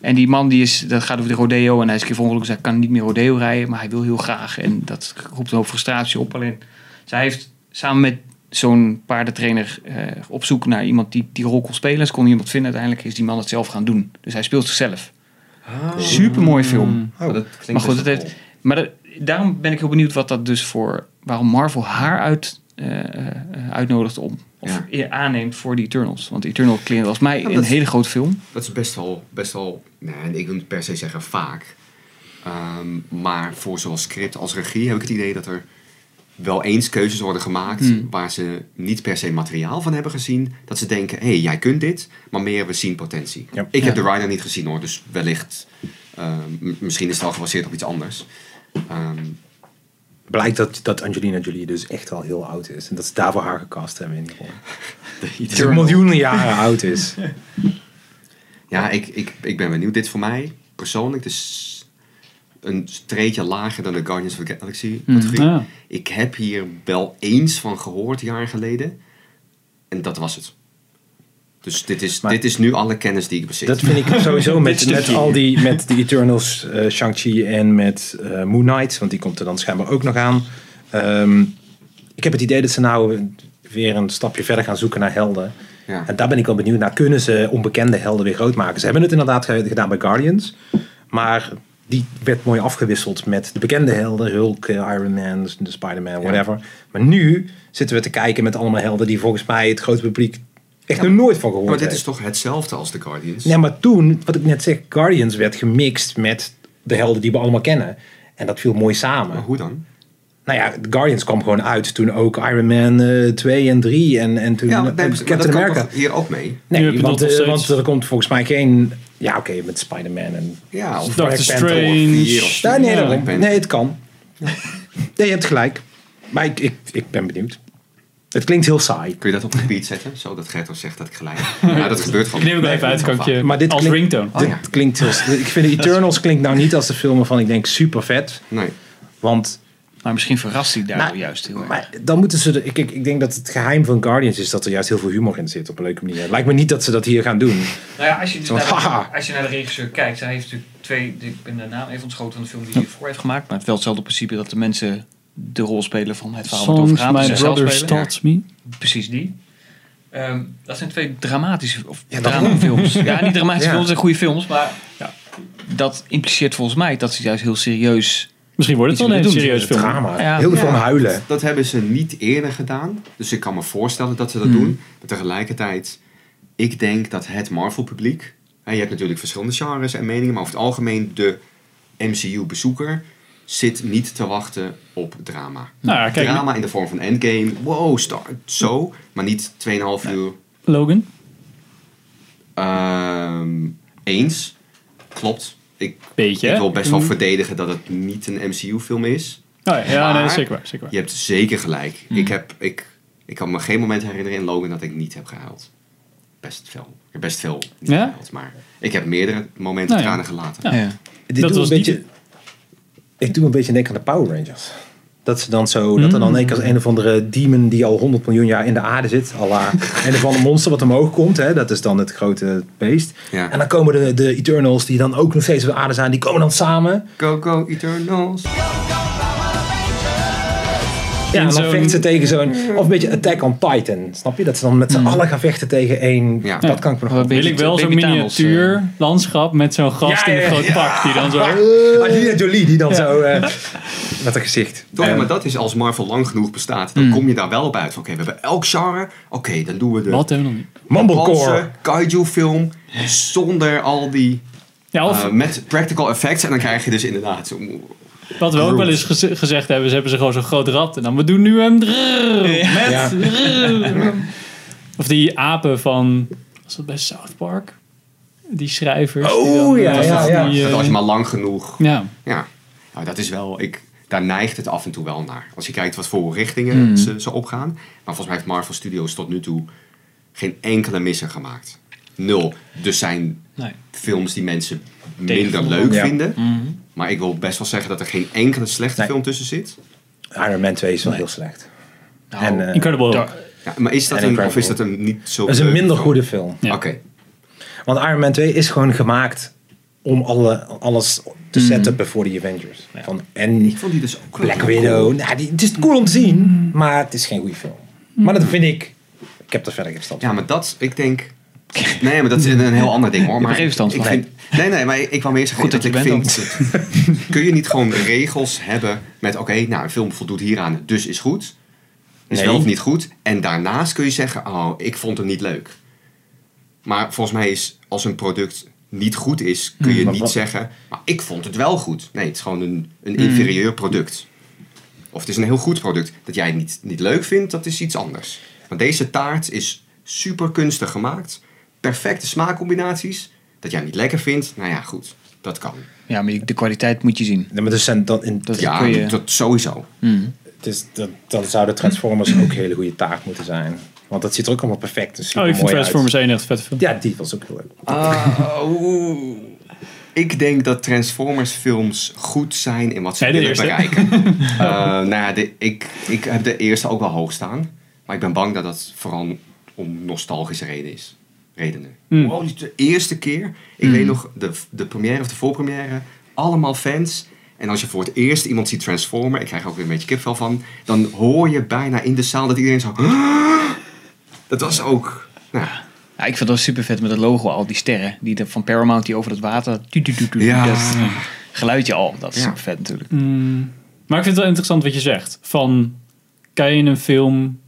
En die man die is, dat gaat over de rodeo. En hij is een keer hij kan niet meer rodeo rijden. Maar hij wil heel graag. En dat roept een hoop frustratie op. Alleen, zij heeft samen met zo'n paardentrainer eh, op zoek naar iemand die die rol kon spelen. Ze kon niemand vinden. Uiteindelijk is die man het zelf gaan doen. Dus hij speelt zichzelf. Super mooie film. Oh, dat klinkt Maar goed, het wel heeft, maar dat- daarom ben ik heel benieuwd wat dat dus voor... Waarom Marvel haar uit, eh, eh, uitnodigt om... Of Ja. eer aanneemt voor die Eternals. Want Eternal klinkt volgens mij Ja, een is- hele grote film. Dat is best wel, best wel nee, ik wil niet per se zeggen vaak. Ehm, maar voor zowel script als regie heb ik het idee dat er wel eens keuzes worden gemaakt Hmm. waar ze niet per se materiaal van hebben gezien. Dat ze denken, hé, hey, jij kunt dit, maar meer we zien potentie. Ja. Ik heb de rider niet gezien hoor, dus wellicht, eh, m- misschien is het al gebaseerd op iets anders. Ehm, Blijkt dat, dat Angelina Jolie dus echt al heel oud is. En dat ze daarvoor haar gecast hebben in die rol. [LAUGHS] Dat ze miljoenen jaren oud is. [LAUGHS] Ja, ik, ik, ik ben benieuwd. Dit is voor mij persoonlijk dus een streetje lager dan de Guardians of the Galaxy. Ja. Ik heb hier wel eens van gehoord, jaren geleden. En dat was het. Dus dit is, Maar- dit is nu alle kennis die ik bezit. Dat vind ik sowieso [LAUGHS] met, met al die, met de Eternals, eh, Shang-Chi en met eh, Moon Knight, want die komt er dan schijnbaar ook nog aan. Ehm, ik heb het idee dat ze nou weer een stapje verder gaan zoeken naar helden. ja. En daar ben ik wel benieuwd naar. Kunnen ze onbekende helden weer groot maken? Ze hebben het inderdaad ge- gedaan bij Guardians. Maar die werd mooi afgewisseld met de bekende helden. Hulk, eh, Iron Man, de Spider-Man, whatever. Maar nu zitten we te kijken met allemaal helden die volgens mij het grote publiek echt nog nooit van gehoord maar dit heeft. is toch hetzelfde als de Guardians? Nee, maar toen, wat ik net zeg, Guardians werd gemixt met de helden die we allemaal kennen. En dat viel mooi samen. Maar hoe dan? Nou ja, Guardians kwam gewoon uit toen ook Iron Man eh 2 en 3 en, en toen Ja, maar dat Captain kan America. hier ook mee? Nee, want, eh, want er komt volgens mij geen... Ja, oké, met Spider-Man en... Ja, of Doctor Black Panther Strange. of vier of Ja, nee, Ja. Panther. nee, het kan. Nee, je hebt gelijk. Maar ik, ik, ik ben benieuwd. Het klinkt heel saai. Kun je dat op repeat zetten? Zodat Gerto zegt dat ik gelijk heb. [LAUGHS] Ja, dat gebeurt gewoon. Ik neem het even uit, kan ik je Maar dit als ringtone. Oh, Dit ja. klinkt heel... Ik vind [LAUGHS] Eternals klinkt nou niet als de film waarvan ik denk super vet. Nee. Want Maar misschien verrast hij daar Nou, juist heel erg. Maar dan moeten ze. De, ik, ik, ik denk dat het geheim van Guardians is dat er juist heel veel humor in zit op een leuke manier. Het lijkt me niet dat ze dat hier gaan doen. Nou ja, als je, dus Zo, naar de, [LAUGHS] als je naar de regisseur kijkt, hij heeft natuurlijk twee, ik ben de naam even ontschoten van de film die hij hiervoor heeft gemaakt, maar het is wel hetzelfde principe dat de mensen de rol spelen van het verhaal wat over Songs gaat. My Brother Me. Precies die. Ehm, dat zijn twee dramatische of Ja, dramafilms. [LAUGHS] ja, niet dramatische Ja. films, zijn goede films, maar dat impliceert volgens mij dat ze juist heel serieus. Misschien wordt het wel een serieus film. Drama. Ja. heel veel Ja, huilen. Dat, dat hebben ze niet eerder gedaan. Dus ik kan me voorstellen dat ze Hmm. dat doen. Maar tegelijkertijd, ik denk dat het Marvel-publiek... hè, Je hebt natuurlijk verschillende genres en meningen. Maar over het algemeen, de MCU-bezoeker zit niet te wachten op drama. Nou ja, kijk, drama in de vorm van Endgame. Wow, start, zo. Maar niet 2,5 uur Logan. Ehm, eens. Klopt. Ik, Beetje, ik wil best wel Mm. verdedigen dat het niet een MCU-film is. Oh, ja, ja nee, zeker waar. Zeker waar. Je hebt zeker gelijk. Ik, heb, ik, ik kan me geen moment herinneren in Logan dat ik niet heb gehuild. Best veel. Ik heb best veel niet Ja? gehuild. Maar ik heb meerdere momenten Nou ja. tranen gelaten. Ja. Ja. Dit Dat was een niet beetje, ik doe een beetje denken aan de Power Rangers. Dat ze dan zo, dat er dan een, een of andere demon die al 100 miljoen jaar in de aarde zit. Al een of ander monster wat omhoog komt. Hè, dat is dan het grote beest. Ja. En dan komen de, de Eternals die dan ook nog steeds op de aarde zijn. Die komen dan samen. Go, go, Eternals. Ja, en dan zo'n- vechten ze tegen zo'n... Of een beetje Attack on Titan. Snap je? Dat ze dan met z'n allen gaan vechten tegen één... Ja. Dat kan ik me nog wel Wil ik wel zo'n miniatuur landschap met zo'n gast Ja, in een groot ja. pak die dan zo... [LAUGHS] Angelina Jolie die dan zo... eh, [LAUGHS] met een gezicht. Toch, ja, Eh, maar dat is als Marvel lang genoeg bestaat. Dan kom je daar wel op uit. Oké, we hebben elk genre. Oké, dan doen we de Wat hebben we nog niet? Mumblecore. Japanse kaiju film. Zonder al die... Ja, of eh, met practical effects. En dan krijg je dus inderdaad zo... wat we ook wel eens geze- gezegd hebben, ze hebben ze gewoon zo'n groot rad. En dan, we doen nu een met... Ja. Of die apen van... Was dat bij South Park? Die schrijvers. die Oh, dan, ja, eh, ja, ja. die, eh, Dat als je maar lang genoeg ja. Ja, nou, dat is wel. Ik, daar neigt het af en toe wel naar. Als je kijkt wat voor richtingen Hmm. ze, ze opgaan. Maar volgens mij heeft Marvel Studios tot nu toe geen enkele misser gemaakt. Nul. Dus zijn Nee. films die mensen minder leuk Ja. vinden. Maar ik wil best wel zeggen dat er geen enkele slechte Nee. film tussen zit. Iron Man 2 is wel heel slecht. Nou, en, eh, Incredible Hulk. Ja, maar is dat En een, Incredible of is dat een niet zo Dat is een minder film? goede film. Ja. Oké. Want Iron Man 2 is gewoon gemaakt om alle, alles te setupen voor de Avengers. Van, en Ik vond die dus ook Black Widow. Nou, die, het is cool om te zien, maar het is geen goede film. Maar dat vind ik. Ik heb er verder geen stand Ja, maar dat, ik denk... Nee, maar dat is een heel ander ding hoor. Maar ik vind, nee, nee, maar ik kwam meer zeggen Goed dat ik vind... [LAUGHS] kun je niet gewoon regels hebben met... Oké, nou, een film voldoet hieraan, dus is goed. Is Nee. wel of niet goed. En daarnaast kun je zeggen... Oh, ik vond hem niet leuk. Maar volgens mij is... Als een product niet goed is... Kun je maar niet wat- zeggen... Maar ik vond het wel goed. Nee, het is gewoon een, een inferieur product. of het is een heel goed product. Dat jij het niet, niet leuk vindt, dat is iets anders. Want deze taart is super kunstig gemaakt. Perfecte smaakcombinaties. Dat jij niet lekker vindt, nou ja, goed. Dat kan. Ja, maar de kwaliteit moet je zien. Nee, maar dus zijn dan in, Dat Ja, je... dat sowieso. het is, dat, dan zouden Transformers ook een hele goede taart moeten zijn. Want dat ziet er ook allemaal perfect en super Oh, ik vind Transformers 1 echt vette film. Ja, die was ook heel leuk. Ah. Ik denk dat Transformers films goed zijn in wat ze willen eerste. bereiken. [LAUGHS] Eh, nou ja, de, ik, ik heb de eerste ook wel hoog staan. Maar ik ben bang dat dat vooral om nostalgische reden is. Redenen. Hmm. Wow, de eerste keer. Ik weet nog, de, de première of de voorpremière. Allemaal fans. En als je voor het eerst iemand ziet transformen. Ik krijg er ook weer een beetje kipvel van. Dan hoor je bijna in de zaal dat iedereen zo... Dat was ook... Nou, Ja, ik vind wel super vet met het logo, al die sterren die van Paramount die over het water. tu- tu- Ja. Dat geluidje al, dat is Ja. super vet natuurlijk. Maar ik vind het wel interessant wat je zegt. Van, kan je een film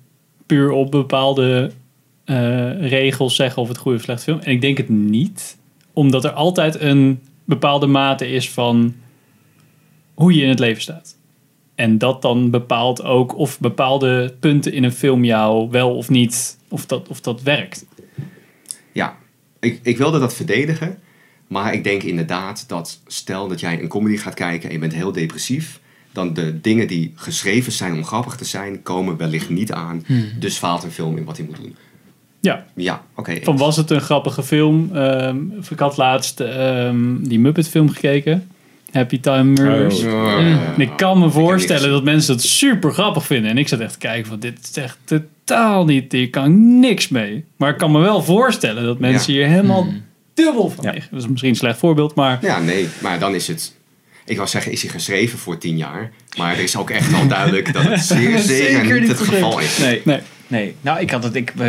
puur op bepaalde eh, regels zeggen of het goede of slecht film? En ik denk het niet. Omdat er altijd een bepaalde mate is van hoe je in het leven staat. En dat dan bepaalt ook of bepaalde punten in een film jou wel of niet, of dat, of dat werkt. Ja, ik, ik wilde dat verdedigen. Maar ik denk inderdaad dat stel dat jij een comedy gaat kijken en je bent heel depressief. Dan de dingen die geschreven zijn om grappig te zijn, komen wellicht niet aan. Dus faalt een film in wat hij moet doen. Ja, Ja, oké. van was het een grappige film? Ehm, ik had laatst ehm, die Muppet film gekeken. Happy Time Murders. Oh, En ik kan me voorstellen dat mensen dat super grappig vinden. En ik zat echt te kijken van dit is echt totaal niet, hier kan ik niks mee. Maar ik kan me wel voorstellen dat mensen hier helemaal dubbel van Ja. liggen. Dat is misschien een slecht voorbeeld, maar Ja, nee, maar dan is het. Ik wou zeggen, is hij geschreven voor tien jaar? Maar er is ook echt al duidelijk dat het zeer [LAUGHS] zeker niet het geval is. Nee. nee. Nee, nou ik had het, ik, eh,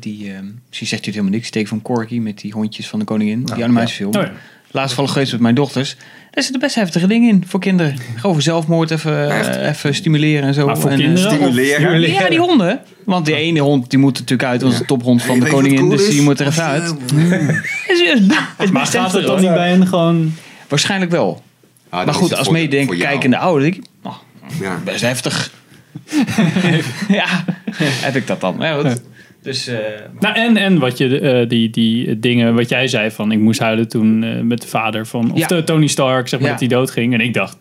die, eh misschien zegt u het helemaal niks, steek van Corky met die hondjes van de koningin, die animatiefilm. Oh ja. Laatst vallen geweest met mijn dochters. Daar zitten best heftige dingen in voor kinderen. Gewoon over zelfmoord even, eh, even stimuleren en zo. Maar voor En, kinderen? Stimuleren. Ja, die honden. Want die ene hond die moet natuurlijk uit. Is de tophond van de koningin. cool Dus die moet er even uit. [LAUGHS] Maar best gaat heftig, het dan niet bij hen gewoon... Waarschijnlijk wel. Ah, Maar goed, als voor- meedenk voor jou. kijkende ouder, denk ik, oh, Ja. best heftig. [LAUGHS] ja, heb ik dat dan. Ja, goed. Dus, eh, Nou, en, en wat je, eh, die, die dingen, wat jij zei van ik moest huilen toen eh, met de vader van, of Ja. de Tony Stark, zeg maar, Ja. dat hij doodging. En ik dacht,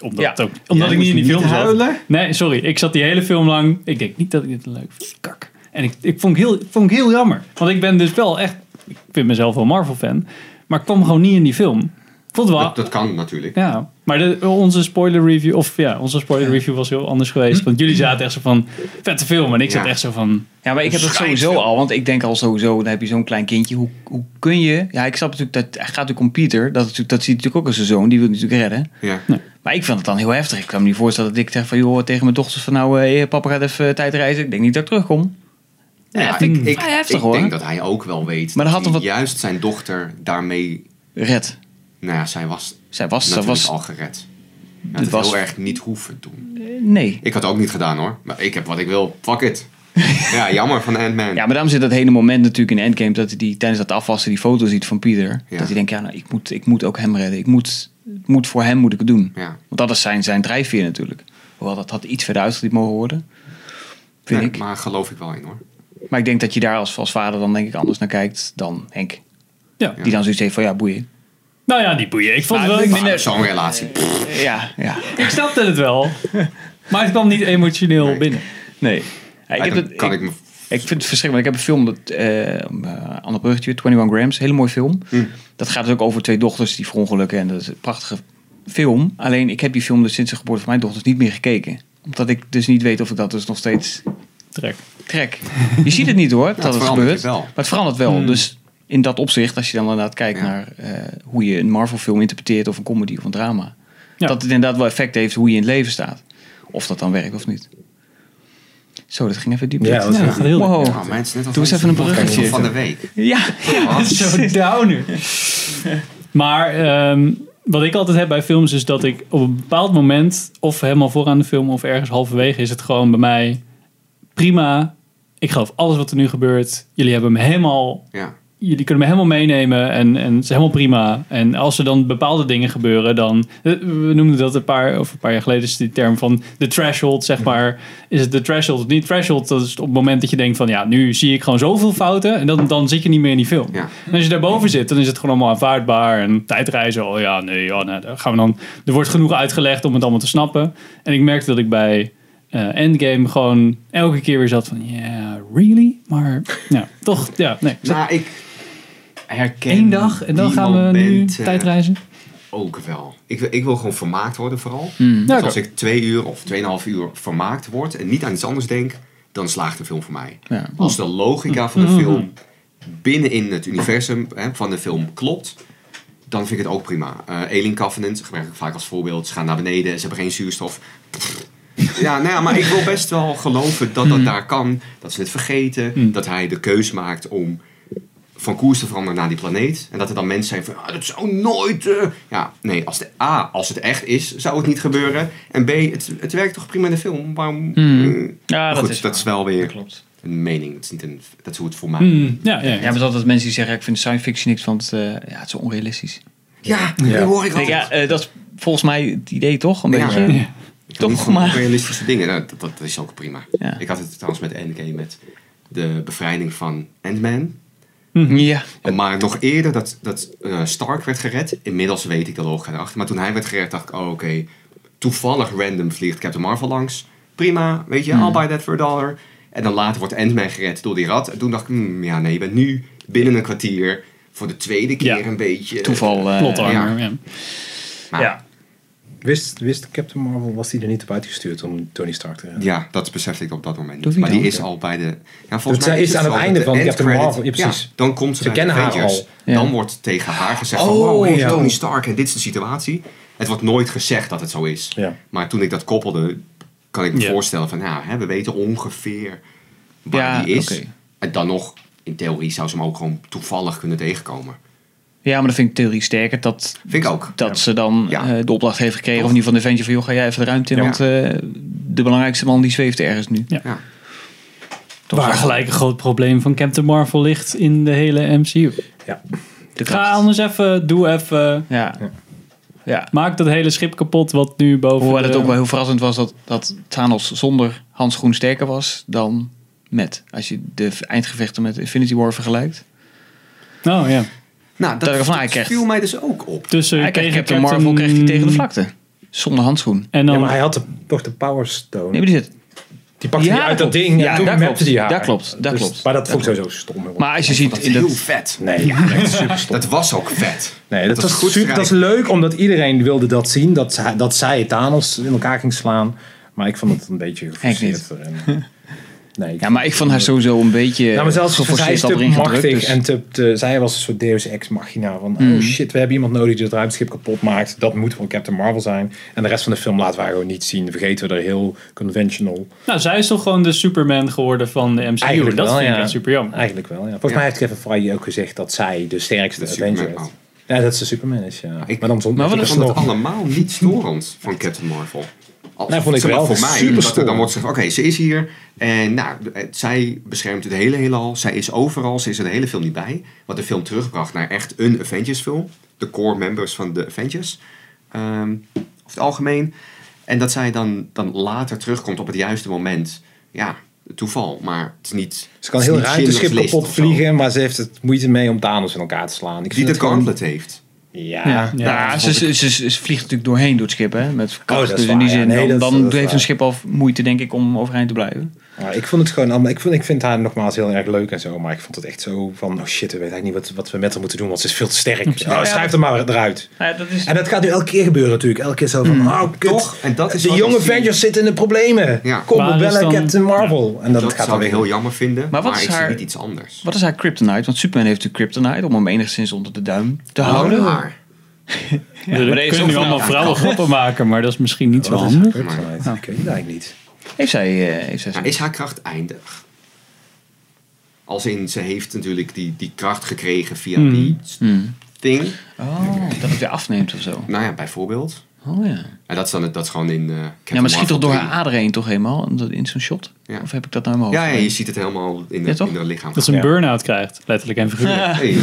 omdat, Ja. ook, omdat ik niet in die film niet zat. huilen? Nee, sorry. Ik zat die hele film lang, ik denk niet dat ik dit leuk vind. Kak. En ik, ik vond, het heel, ik vond het heel jammer. Want ik ben dus wel echt, ik vind mezelf wel Marvel fan, maar ik kwam gewoon niet in die film. Vond het wel, Dat, dat kan natuurlijk. ja, maar de, onze spoiler review, of ja, onze spoiler review was heel anders geweest. Want jullie zaten echt zo van, vette film. En ik zat Ja. echt zo van, Ja, maar ik heb dat sowieso al. Want ik denk al sowieso, dan heb je zo'n klein kindje. Hoe, hoe kun je... Ja, ik snap natuurlijk dat... Het gaat natuurlijk om Pieter. Dat, dat ziet natuurlijk ook als zijn zoon. Die wil natuurlijk redden. Ja. Maar ik vind het dan heel heftig. Ik kan me niet voorstellen dat ik zeg van... joh, tegen mijn dochters van nou... eh, papa gaat even tijdreizen. Ik denk niet dat ik terugkom. Ja, ik, ik heftig, ik hoor. denk dat hij ook wel weet Maar dat dat had hij wat- juist zijn dochter daarmee... Red. Nou ja, zij was Zij was... Zij natuurlijk was al gered. Ja, het was- heel erg niet hoeven doen. nee. Ik had het ook niet gedaan hoor. Maar ik heb wat ik wil. Fuck it. [LAUGHS] ja, jammer van Ant-Man. Ja, maar daarom zit dat hele moment natuurlijk in Endgame... dat hij die, tijdens dat afwassen die foto ziet van Pieter. Ja. Dat hij denkt, ja, nou, ik moet, ik moet ook hem redden. Ik moet, moet voor hem moet ik het doen. Ja. Want dat is zijn, zijn drijfveer natuurlijk. Hoewel dat had iets verder uitgelicht mogen worden. Vind Nee, ik. Maar geloof ik wel in hoor. Maar ik denk dat je daar als, als vader dan denk ik anders naar kijkt dan Henk. ja. Die dan zoiets heeft van ja, boeien. Nou ja, die boeien. Ik vond het Maar wel... ik Ik, vind- Zo'n relatie. Pff, Ja, ja. ik snapte het wel. Maar het kwam niet emotioneel Nee. binnen. Nee. Ja, ik, heb het, kan ik, ik vind het verschrikkelijk. Ik heb een film, dat, eh uh, Anne Bruggetje, 21 Grams, hele mooie film. Dat gaat dus ook over twee dochters die verongelukken. En dat is een prachtige film. Alleen ik heb die film dus sinds de geboorte van mijn dochters niet meer gekeken. Omdat ik dus niet weet of ik dat dus nog steeds Trek. trek. Je ziet het niet hoor, [LAUGHS] dat het, gebeurt. wel. Maar het verandert wel. Dus in dat opzicht, als je dan inderdaad kijkt Ja. naar eh, hoe je een Marvel film interpreteert of een comedy of een drama. Ja. Dat het inderdaad wel effect heeft hoe je in het leven staat. Of dat dan werkt of niet. Zo, dat ging even diep. Ja, dat was heel diep. wow. Mensen, net als Doe eens even een bruggetje. van de week. Ja, ja. [LAUGHS] Zo downer. [LAUGHS] Maar ehm, wat ik altijd heb bij films is dat ik op een bepaald moment, of helemaal vooraan de film of ergens halverwege, is het gewoon bij mij prima. Ik geloof alles wat er nu gebeurt. Jullie hebben me helemaal, Ja. Jullie kunnen me helemaal meenemen en, en het is helemaal prima. En als er dan bepaalde dingen gebeuren, dan... eh, We noemden dat een paar, of een paar jaar geleden is die term van de threshold, zeg maar. Is het de threshold of niet threshold? Dat is op het moment dat je denkt van, ja, nu zie ik gewoon zoveel fouten. En dan, dan zit je niet meer in die film. Ja. En als je daarboven zit, dan is het gewoon allemaal aanvaardbaar. En tijdreizen, oh ja, nee, ja, nou, daar gaan we dan... Er wordt genoeg uitgelegd om het allemaal te snappen. En ik merkte dat ik bij eh, Endgame gewoon elke keer weer zat van... Yeah, really? Maar ja, toch, ja, nee. Nou, ik herken Eén dag en dan gaan we nu tijdreizen. Ook wel. Ik, wil- ik wil gewoon vermaakt worden vooral. Ja, Dus als ik twee uur of tweeënhalf uur vermaakt word en niet aan iets anders denk, dan slaagt de film voor mij. Ja. Als de logica van de film binnenin het universum hè, van de film klopt, dan vind ik het ook prima. Eh Alien Covenant gebruik ik vaak als voorbeeld. Ze gaan naar beneden, ze hebben geen zuurstof. Ja, nou ja, maar ik wil best wel geloven dat dat daar kan. Dat ze het vergeten. Dat hij de keus maakt om van koers te veranderen naar die planeet. En dat er dan mensen zijn van, ah, dat zou nooit... eh." Ja, nee, als de A, als het echt is, zou het niet gebeuren. En B, het, het werkt toch prima in de film. Waarom... Hmm. eh, Ja, dat goed, is dat is wel weer Dat klopt. een mening. Dat is, niet een, dat is hoe het voor mij... Hmm, ja, ja, Ja, maar er zijn altijd mensen die zeggen, ik vind science fiction niks, want eh, ja, het is zo onrealistisch. Ja, Ja. dat hoor ik altijd. ja, eh, dat is volgens mij het idee toch? Een Ja. beetje. Ja. Ja. Ik Toch maar. realistische dingen. Nou, dat, dat is ook prima. Ja. Ik had het trouwens met Endgame met de bevrijding van Ant-Man. Ja. Maar nog eerder dat, dat eh, Stark werd gered. Inmiddels weet ik de logica erachter. Maar toen hij werd gered dacht ik, oh oké. toevallig random vliegt Captain Marvel langs. Prima, weet je, Hmm. I'll buy that for a dollar. En dan later wordt Ant-Man gered door die rat. En toen dacht ik, hmm, ja nee, je bent nu binnen een kwartier voor de tweede keer Ja. een beetje... Toeval. eh, Plot armor, ja. ja. Maar, ja. Wist, wist Captain Marvel, was die er niet op uitgestuurd om Tony Stark te redden? Ja, dat besefte ik op dat moment niet. Maar die is al bij de... Ja, volgens zij mij is aan het einde de van Captain Marvel, ja, precies. dan komt ze, Ze bij kennen Avengers. al. Ja. Dan wordt tegen haar gezegd van... Oh, Wow. Tony Stark en dit is de situatie. Het wordt nooit gezegd dat het zo is. Ja. Maar toen ik dat koppelde, kan ik me Ja. voorstellen van... Nou, hè, we weten ongeveer waar Ja, die is. oké. En dan nog, in theorie zou ze hem ook gewoon toevallig kunnen tegenkomen. Ja, maar dat vind ik theorie sterker. Dat, Vind ik ook. dat ze dan Ja. eh, de opdracht heeft gekregen, of in ieder geval de Avenger van, joh, ga jij even de ruimte in, Ja. want eh, de belangrijkste man die zweeft ergens nu. Ja. Waar gelijk een groot probleem van Captain Marvel ligt in de hele MCU. Ja. De Ga anders even, doe even. Ja. ja. Maak dat hele schip kapot wat nu boven Hoewel de- het ook wel heel verrassend was dat, dat Thanos zonder handschoen sterker was dan met. Als je de eindgevechten met Infinity War vergelijkt. Oh ja. Nou, dat, Dat dat viel mij dus ook op. Tussen Hij kreeg tegen Captain Marvel kreeg hij tegen de vlakte. Zonder handschoen. En dan, Ja, maar hij had de, toch de Power Stone. Nee, maar die zit. die pakte Ja, hij uit dat ding Ja, en toen dat mapte klopt. die haar. Dat klopt, dat Dus- klopt. Maar dat vond ik sowieso stom. Maar als je Dat ziet is in heel dat. vet. Nee, echt super stom. Dat was ook vet. Nee, dat, was was goed super, dat is leuk, omdat iedereen wilde dat zien. Dat zij, dat zij Thanos in elkaar ging slaan. Maar ik vond het een beetje geforceerd. En, nee, Ja, maar ik vond haar sowieso een beetje. Nou, maar zelfs zij is al te machtig dus- en te, te- zij was een soort Deus Ex Machina van Mm. oh shit, we hebben iemand nodig die het ruimteschip kapot maakt. Dat moet van Captain Marvel zijn. En de rest van de film laten wij gewoon niet zien. Vergeten we er heel conventional. nou, zij is toch gewoon de Superman geworden van de MCU. Eigenlijk dat wel, vind ik ja. echt super jammer. Eigenlijk wel, ja. Volgens Ja. mij heeft Kevin Feige ook gezegd dat zij de sterkste De Avenger is. oh. Ja, dat ze Superman is, ja. ik- maar dan zonder Maar wat Ik is nog. allemaal niet storend van Captain Marvel. Als, Nou, vond ik wel. Voor mij, dat er dan wordt gezegd, oké, ze is hier. En nou, zij beschermt het hele heelal. Zij is overal. Ze is er de hele film niet bij. Wat de film terugbracht naar echt een Avengers film. De core members van de Avengers. Ehm over het algemeen. En dat zij dan, dan later terugkomt op het juiste moment. Ja, toeval. Maar het is niet Ze kan heel Schindler's List kapot vliegen, maar ze heeft het moeite mee om Thanos in elkaar te slaan. Ik Die de gauntlet heeft. Ja. Ja. Ja, ze, ze, ze, ze vliegt natuurlijk doorheen door het schip, hè? Met kracht. Oh, dus in die ja. zin, Nee, dan, dat- dan dat is heeft waar. een schip al moeite, denk ik, om overeind te blijven. Ja, ik vond het gewoon allemaal. Ik, vond, ik vind haar nogmaals heel erg leuk en zo. Maar ik vond het echt zo van. Oh shit, we weten eigenlijk niet wat, wat we met haar moeten doen. Want ze is veel te sterk. Oh, schrijf er maar eruit. Ja, dat is... En dat gaat nu elke keer gebeuren natuurlijk. Elke keer zo van. Oh, kut. Toch? En dat is de jonge. Avengers zitten in de problemen. Ja. Kom, we bellen dan- Captain Marvel. En dat, Dat, gaat zou dan weer heel jammer vinden. Maar Maar, wat is ik zie haar- niet iets anders. Wat is haar kryptonite? Want Superman heeft natuurlijk kryptonite om hem enigszins onder de duim te houden. We maar deze kunnen nu allemaal vrouwen grappen maken, maar dat is misschien niet zo handig. Ik weet het eigenlijk niet. Heeft zij... eh heeft zij Nou, is haar kracht eindig? Als in, ze heeft natuurlijk die, die kracht gekregen via Hmm. die Hmm. ding. Oh, dat het weer afneemt of zo. Nou ja, bijvoorbeeld. Oh ja. En dat is, dan, het- dat is gewoon in eh Ja, maar schiet toch door haar aderen heen toch helemaal? in zo'n shot? Ja. Of heb ik dat nou in mijn 3. hoofd? Ja, ja, je ziet het helemaal in, de, in haar lichaam. Dat ze een Ja. burn-out krijgt, letterlijk en figuurlijk. [LAUGHS] Hey.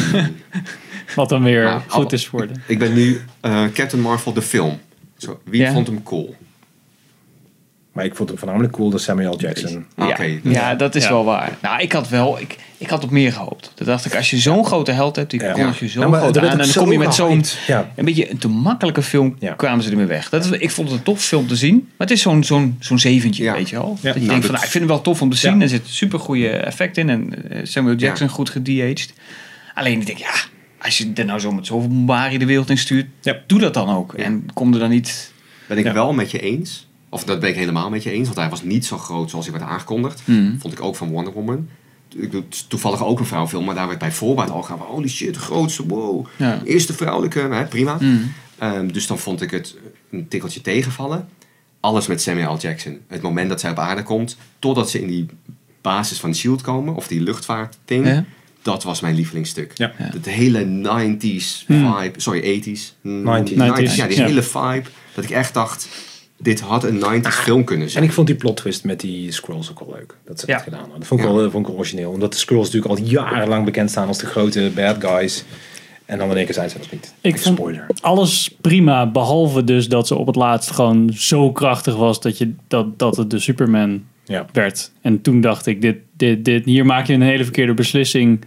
[LAUGHS] Wat dan weer Nou, goed is voor de... Ik ben nu eh, Captain Marvel, de film. Zo, wie Ja. vond hem cool? Maar ik vond hem voornamelijk cool, de Samuel Jackson. Ah, Ja, ja, dat is Ja. wel waar. Nou, ik had wel, ik, ik had op meer gehoopt. Dat dacht ik, als je zo'n grote held hebt, die Ja. kondig je zo Ja, maar groot er werd aan. En ook dan kom je met zo'n, een beetje een te makkelijke film, Ja. kwamen ze ermee weg. Dat is, ik vond het een tof film te zien. Maar het is zo'n zo'n zo'n zeventje, Ja. weet je wel. Ja. Dat je Nou, denkt dat- van, nou, ik vind hem wel tof om te zien. Ja. Er zit super goede effect in. En eh, Samuel Jackson goed gedeaged. Alleen ik denk, ja, als je er nou zo met zoveel bombarie de wereld in stuurt, Ja. doe dat dan ook. Ja. En kom er dan niet... Ben ik Ja. wel met je eens. Of dat ben ik helemaal met je eens. Want hij was niet zo groot zoals hij werd aangekondigd. Hmm. Vond ik ook van Wonder Woman. Ik doe toevallig ook een vrouwenfilm. Maar daar werd bij voorbaat al gaan van... Holy shit, de grootste, wow. Ja. Eerste vrouwelijke, hè, prima. Mm. Ehm, dus dan vond ik het een tikkeltje tegenvallen. Alles met Samuel L. Jackson. Het moment dat zij op aarde komt... Totdat ze in die basis van S.H.I.E.L.D. komen. Of die luchtvaartding. Ja. Dat was mijn lievelingsstuk. Ja. Het hele 90s vibe. Sorry, 80s. Mm, 90s. 90s, Ja, die ja. hele vibe. Dat ik echt dacht... Dit had een 90s film kunnen En zijn. ik vond die plot twist met die scrolls ook wel leuk. Dat ze Ja. dat gedaan hadden. Dat vond ik, Ja. wel, vond ik wel origineel. Omdat de scrolls natuurlijk al jarenlang bekend staan als de grote bad guys. En dan in één keer zijn ze dat niet. Ik vond Spoiler. alles prima, behalve dus dat ze op het laatst gewoon zo krachtig was dat, je, dat, dat het de Superman Ja. werd. En toen dacht ik, dit, dit, dit, hier maak je een hele verkeerde beslissing.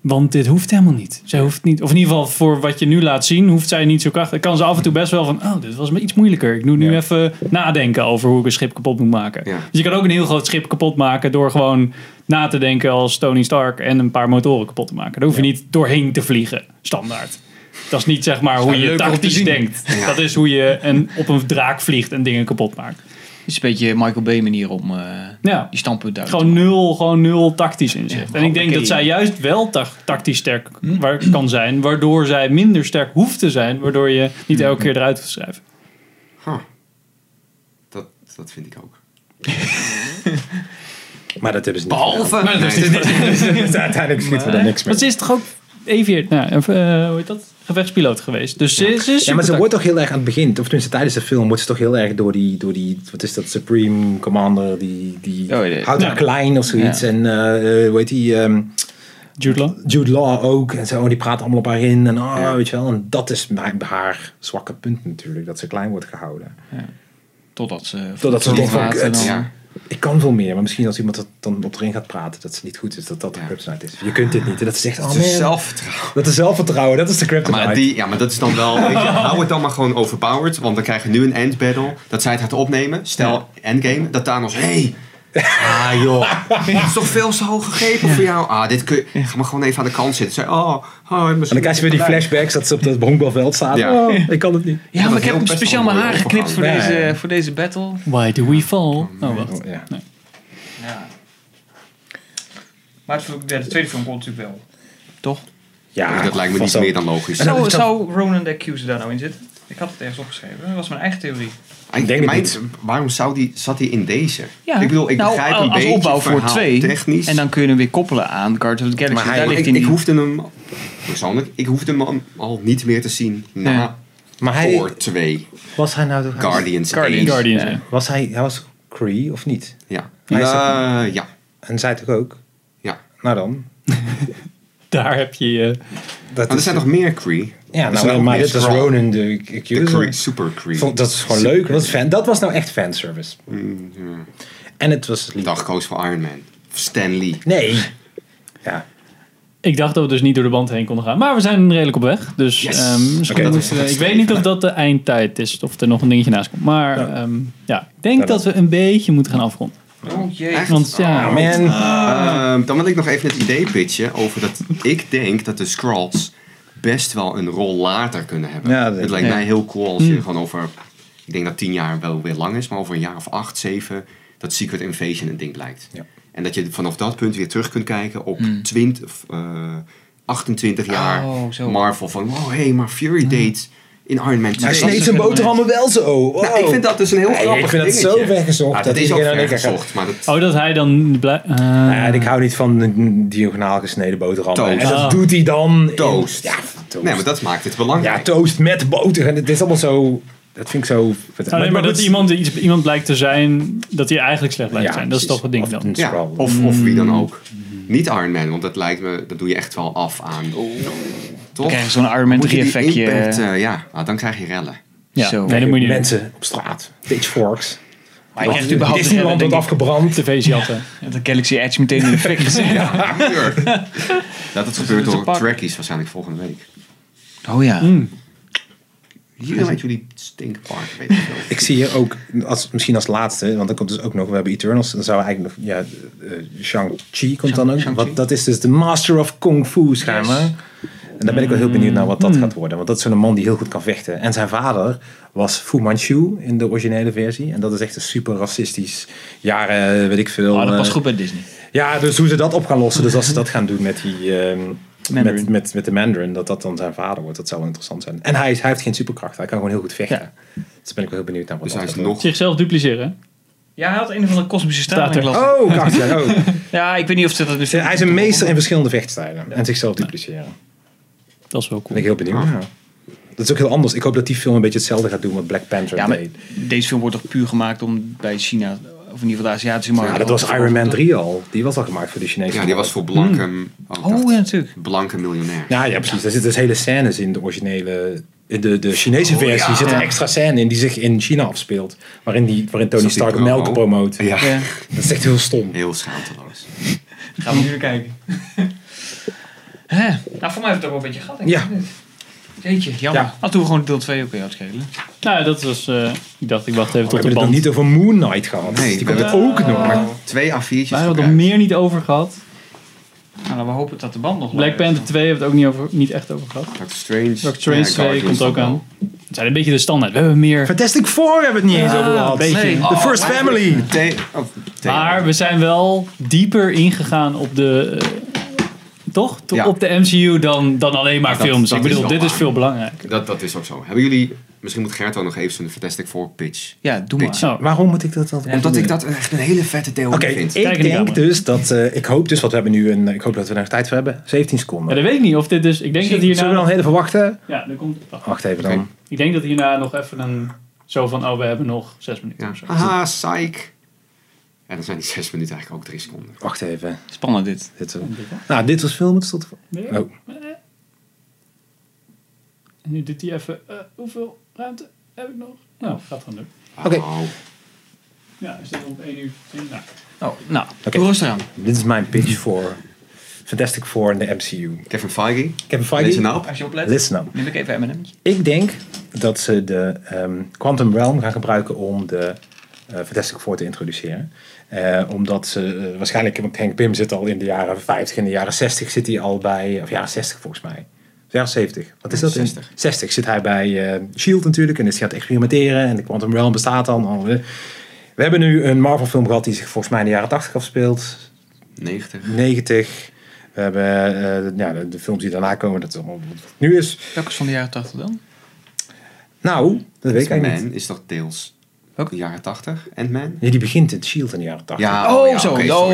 Want dit hoeft helemaal niet. Zij hoeft niet. Of in ieder geval voor wat je nu laat zien, hoeft zij niet zo krachtig. Kan ze af en toe best wel van, oh, dit was me iets moeilijker. Ik moet nu Ja. even nadenken over hoe ik een schip kapot moet maken. Ja. Dus je kan ook een heel groot schip kapot maken door gewoon na te denken als Tony Stark en een paar motoren kapot te maken. Daar hoef je niet doorheen te vliegen, standaard. Dat is niet zeg maar hoe je tactisch denkt. Dat is hoe je een, op een draak vliegt en dingen kapot maakt. Het is een beetje Michael Bay manier om eh, Ja. die standpunt uit Gewoon nul, gewoon nul tactisch inzicht. Ja, en ik denk dat zij juist wel ta- tactisch sterk waar, kan zijn, waardoor zij minder sterk hoeft te zijn, waardoor je niet elke keer eruit hoeft te schrijven. Huh. Dat, dat vind ik ook. [LAUGHS] Maar dat hebben ze niet. Behalve... Maar [LAUGHS] dat is. Uiteindelijk schieten we daar niks mee. Maar ze is toch ook even, nou, even, eh, hoe heet dat? Gevechtspiloot geweest. Dus ze, ze is Ja, maar ze wordt toch heel erg aan het begin, of tenminste tijdens de film, wordt ze toch heel erg door die, door die wat is dat, Supreme Commander, die, die Oh, ja. houdt haar Ja. klein of zoiets. Ja. En eh, eh, hoe heet die, ehm, Jude Law. Jude Law ook. En zo, en die praat allemaal op haar in. En, oh, Ja. weet je wel, en dat is haar, haar zwakke punt natuurlijk, dat ze klein wordt gehouden. Totdat ze... Totdat ze denkt van, Ik kan veel meer, maar misschien als iemand er dan op erin gaat praten, dat ze niet goed is, dat dat de Ja. kryptonite is. Je kunt dit niet. En dat zegt, oh Het is man, zelfvertrouwen. dat is zelfvertrouwen, dat is de kryptonite. Maar, die, ja, maar dat is dan wel... [LAUGHS] Hou het dan maar gewoon overpowered. Want dan krijgen we nu een end battle. Dat zij het gaat opnemen. Stel, endgame. Dat Thanos... Hey, Ah joh, [LAUGHS] dat is toch veel te hoog gegrepen voor jou? Ah, dit kun je... Ga maar gewoon even aan de kant zitten. Zeg, oh, oh, en dan krijg je weer die flash. flashbacks dat ze op het honkbalveld staat. Ja. Oh, ik kan het niet. Ja, maar dat ik heb speciaal mijn haar geknipt voor deze, voor deze battle. Why do we fall? Oh, wacht. Ja. Ja. Maar het, de tweede film komt natuurlijk wel. Toch? Ja, dat lijkt me niet meer dan logisch. Dat Zou, zou Ronan the Accuser daar nou in zitten? Ik had het ergens opgeschreven. Dat was mijn eigen theorie. Ik denk het mijn- niet. Waarom zou die, zat hij in deze? Ja. Ik bedoel, ik Nou, begrijp een als beetje opbouw voor verhaal twee. technisch. En dan kun je hem weer koppelen aan Guardians of the Galaxy. Maar hij- daar ligt ik, hij ik hoefde hem, persoonlijk, ik hoefde hem al, niet meer te zien na Ja. Maar hij, Thor 2, was hij nou toch... Guardians, Guardians. 1. Guardians, Ja. Was hij, hij was Cree of niet? Ja. Hij Eh, ja. En zij toch ook? Ja. Nou dan. [LAUGHS] Daar heb je je... Dat Maar er zijn nog meer Kree. Ja, nou, maar dit was Skrull. Ronan de Accuser. Super. Vond- Dat is gewoon leuk. Dat, is fan, dat was nou echt fanservice. Mm, ja. En het was lief. Dag koos voor Iron Man. Stan Lee. Nee. Ja. Ik dacht dat we dus niet door de band heen konden gaan. Maar we zijn redelijk op weg. Dus Yes. ehm, moeten is ik weet niet of dat de eindtijd is. Of er nog een dingetje naast komt. Maar Ja. ja, ja ik denk Ja, dat we een beetje moeten gaan afronden. Oh jee. Want ja, Oh, man. Ehm, dan wil ik nog even het idee pitchen over dat ik denk dat de Skrulls best wel een rol later kunnen hebben. Ja, dat- het lijkt ja. mij heel cool als je Hmm. gewoon over, ik denk dat tien jaar wel weer lang is, maar over een jaar of acht, zeven, dat Secret Invasion een ding blijkt. Ja. En dat je vanaf dat punt weer terug kunt kijken op Hmm. 20, of, eh, 28 jaar Oh. Marvel. Van, wow, hé, hey, maar Fury deed in Iron Man 2. Hij sneed zijn boterhammen wel zo. Wow. Nou, ik vind dat dus een heel Nee, grappig ik vind dat zo weggezocht. Ja, dat dat is ook vergezocht, maar dat... Oh, dat hij dan... blij- eh, Nou ja, en ik hou niet van een diagonaal gesneden boterham. Toast. En dat Ah. doet hij dan. in- Toast. ja, toast. Nee, maar dat maakt het belangrijk. Ja, toast met boter. En het is allemaal zo... dat vind ik zo... Alleen maar dat iemand, iets, iemand blijkt te zijn dat hij eigenlijk slecht blijkt Ja, te zijn. Dat is toch het ding Of dan. Ja, of, of wie dan ook. Niet Iron Man, want dat lijkt me, dat doe je echt wel af aan. Toch? krijg je zo'n Iron Man Moet je 3 die effectje. impact, eh, ja, nou, dan krijg je rellen. Ja, Zo. nee, dat moet je. Mensen op straat, pitchforks. Maar je krijgt überhaupt Disneyland wordt afgebrand. TV's jatten. ik, dat Galaxy Edge meteen in effect gezet. Dat het gebeurt een door pak. Trekkies waarschijnlijk volgende week. Oh ja. Hier weet jullie stinkpark, weet ik zie hier ook, als, misschien als laatste, want dan komt dus ook nog, we hebben Eternals, dan zou eigenlijk nog, ja, eh, Shang-Chi komt dan ook. Wat, dat is dus de Master of Kung Fu schijnbaar. En daar ben ik wel heel benieuwd naar wat dat gaat worden. Want dat is zo'n man die heel goed kan vechten. En zijn vader was Fu Manchu in de originele versie. En dat is echt een super racistisch jaren, weet ik veel. Oh, dat eh, past goed bij Disney. Ja, dus hoe ze dat op gaan lossen. Dus als ze dat gaan doen met die... ehm, met, met, met de Mandarin, dat dat dan zijn vader wordt. Dat zou wel interessant zijn. En hij, is, hij heeft geen superkracht. Hij kan gewoon heel goed vechten. Dus ben ik wel heel benieuwd naar wat Dus dat hij is nog... Zichzelf dupliceren. Ja, hij had een of andere kosmische ik. Oh, kracht, ja, oh. [LAUGHS] Ja, ik weet niet of ze dat de film- Hij is een meester in verschillende vechtstijlen. En zichzelf dupliceren. Dat is wel Ben cool. ik heel benieuwd. Ja. Dat is ook heel anders. Ik hoop dat die film een beetje hetzelfde gaat doen wat Black Panther Ja, maar deed. deze film wordt toch puur gemaakt om bij China, of in ieder geval de Aziatische markt. Ja, dat was Iron Man 3 al. Die was al gemaakt voor de Chinese Ja, die was voor blanke... Oh, dacht, Oh ja, natuurlijk. Blanke miljonair. Ja, ja, precies. Daar zitten dus hele scènes in de originele... In de, de Chinese Oh, versie ja. zit een extra scène in die zich in China afspeelt. Waarin, die, waarin Tony Stark promo? melk promoot. Ja, Ja. Dat is echt heel stom. heel schaamteloos. Gaan we nu naar kijken. [LAUGHS] Hè? Nou, voor mij heeft het ook wel een beetje gehad. denk ik. Ja. Jeetje, jammer. Ja. Had toen we gewoon deel 2 ook weer uitschelen. Nou, dat was... eh, ik dacht, ik wacht even We tot de hebben het nog band. niet over Moon Knight gehad. Nee, die we komt hebben ook nog. Maar twee A4'tjes Waar hebben het nog meer niet over gehad? Nou, dan we hopen dat de band nog Black. Panther 2 hebben we het ook niet, over, niet echt over gehad. Doctor Strange. Doctor Strange Ja, 2 Guardians komt ook aan. Het zijn een beetje de standaard. We hebben meer... Fantastic Four hebben we het niet eens Ja, over gehad. een beetje. Nee. The First Family. Oh. Maar we zijn wel dieper ingegaan op de... eh, toch? Ja. Op de MCU dan, dan alleen maar Dat- films. dat ik bedoel, dit is veel belangrijker. Dat, dat is ook zo. Hebben jullie... Misschien moet Gert ook nog even zo'n Fantastic Four pitch. Ja, doe maar. Zo. Waarom moet ik dat altijd Omdat doen? ik dat echt een hele vette theorie Oké, vind. ik Kijk denk dus dat... eh, ik hoop dus, want we hebben nu een... Ik hoop dat we er nog tijd voor hebben. 17 Ja, seconden. dat weet ik niet of dit dus... Ik denk dat hierna... Zullen we dan heel even wachten? Ja, dan komt... wacht. Wacht even dan. Ik denk dat hierna nog even een... Zo van, oh, we hebben nog zes minuten Ja. of zo. Haha, psych. En dan zijn die zes minuten eigenlijk ook drie seconden. Wacht even. Spannend dit. Dit, eh, nou, dit was filmen. Stond... Nee. Oh. En nu doet hij even... eh, hoeveel ruimte heb ik nog? Nou, gaat gewoon doen. Oké. Oh. Ja, is dit op 1 uur 10? Nou, Oh, nou, Oké. doe rustig aan. Dit is mijn pitch voor Fantastic Four in de MCU. Kevin Feige. Kevin Feige, nou op? Als je oplet, listen up. neem ik even M&M. Ik denk dat ze de ehm, Quantum Realm gaan gebruiken om de eh, Fantastic Four te introduceren. Eh, omdat ze eh, waarschijnlijk, want Henk Pym zit al in de jaren 50, in de jaren 60 zit hij al bij, of jaren 60 volgens mij. Of Jaren 70. Wat is dat? 60. 60 zit hij bij eh, Shield natuurlijk en is het experimenteren en de Quantum Realm bestaat dan. al. We hebben nu een Marvel film gehad die zich volgens mij in de jaren 80 afspeelt. 90. 90. We hebben ja, de, de films die daarna komen, dat is allemaal wat het nu is. Welke is van de jaren 80 dan? Nou, dat weet ik eigenlijk niet. Is toch deels Welke? de jaren 80? Ant-Man? Ja, die begint in Shield in de jaren 80. Ja, Oh, ja, zo. oké, Oh.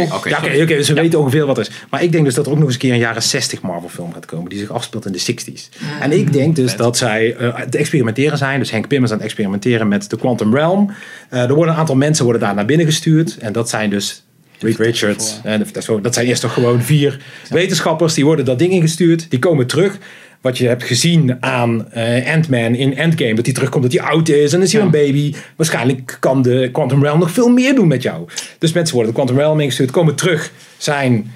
Ja, dus we weten ongeveer wat er is. Maar ik denk dus dat er ook nog eens een keer een jaren 60 Marvel film gaat komen. Die zich afspeelt in de 60s. En ik denk dus dat zij eh, aan het experimenteren zijn. Dus Henk Pym is aan het experimenteren met de Quantum Realm. Eh, er worden een aantal mensen worden daar naar binnen gestuurd. En dat zijn dus Reed Richards. En zo- dat zijn eerst toch gewoon vier wetenschappers. Die worden dat ding ingestuurd. Die komen terug. Wat je hebt gezien aan eh, Ant-Man in Endgame. Dat hij terugkomt, dat hij oud is. En dan is hij een baby. Waarschijnlijk kan de Quantum Realm nog veel meer doen met jou. Dus mensen worden de Quantum Realm ingestuurd. Komen terug. Zijn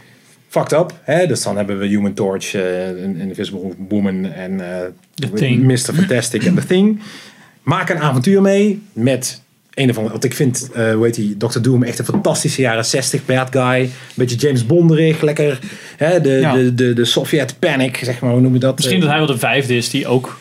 fucked up. Hè? Dus dan hebben we Human Torch, eh, Invisible Woman en eh, The Thing. Mr. Fantastic en The Thing. Maak een avontuur mee met een of andere... Want ik vind, eh hoe heet die, Dr. Doom echt een fantastische jaren 60 bad guy. Een beetje James Bonderig, lekker. Hè? De, Ja. de, de, de Soviet panic, zeg maar, hoe noem je dat? misschien dat hij wel de vijfde is die ook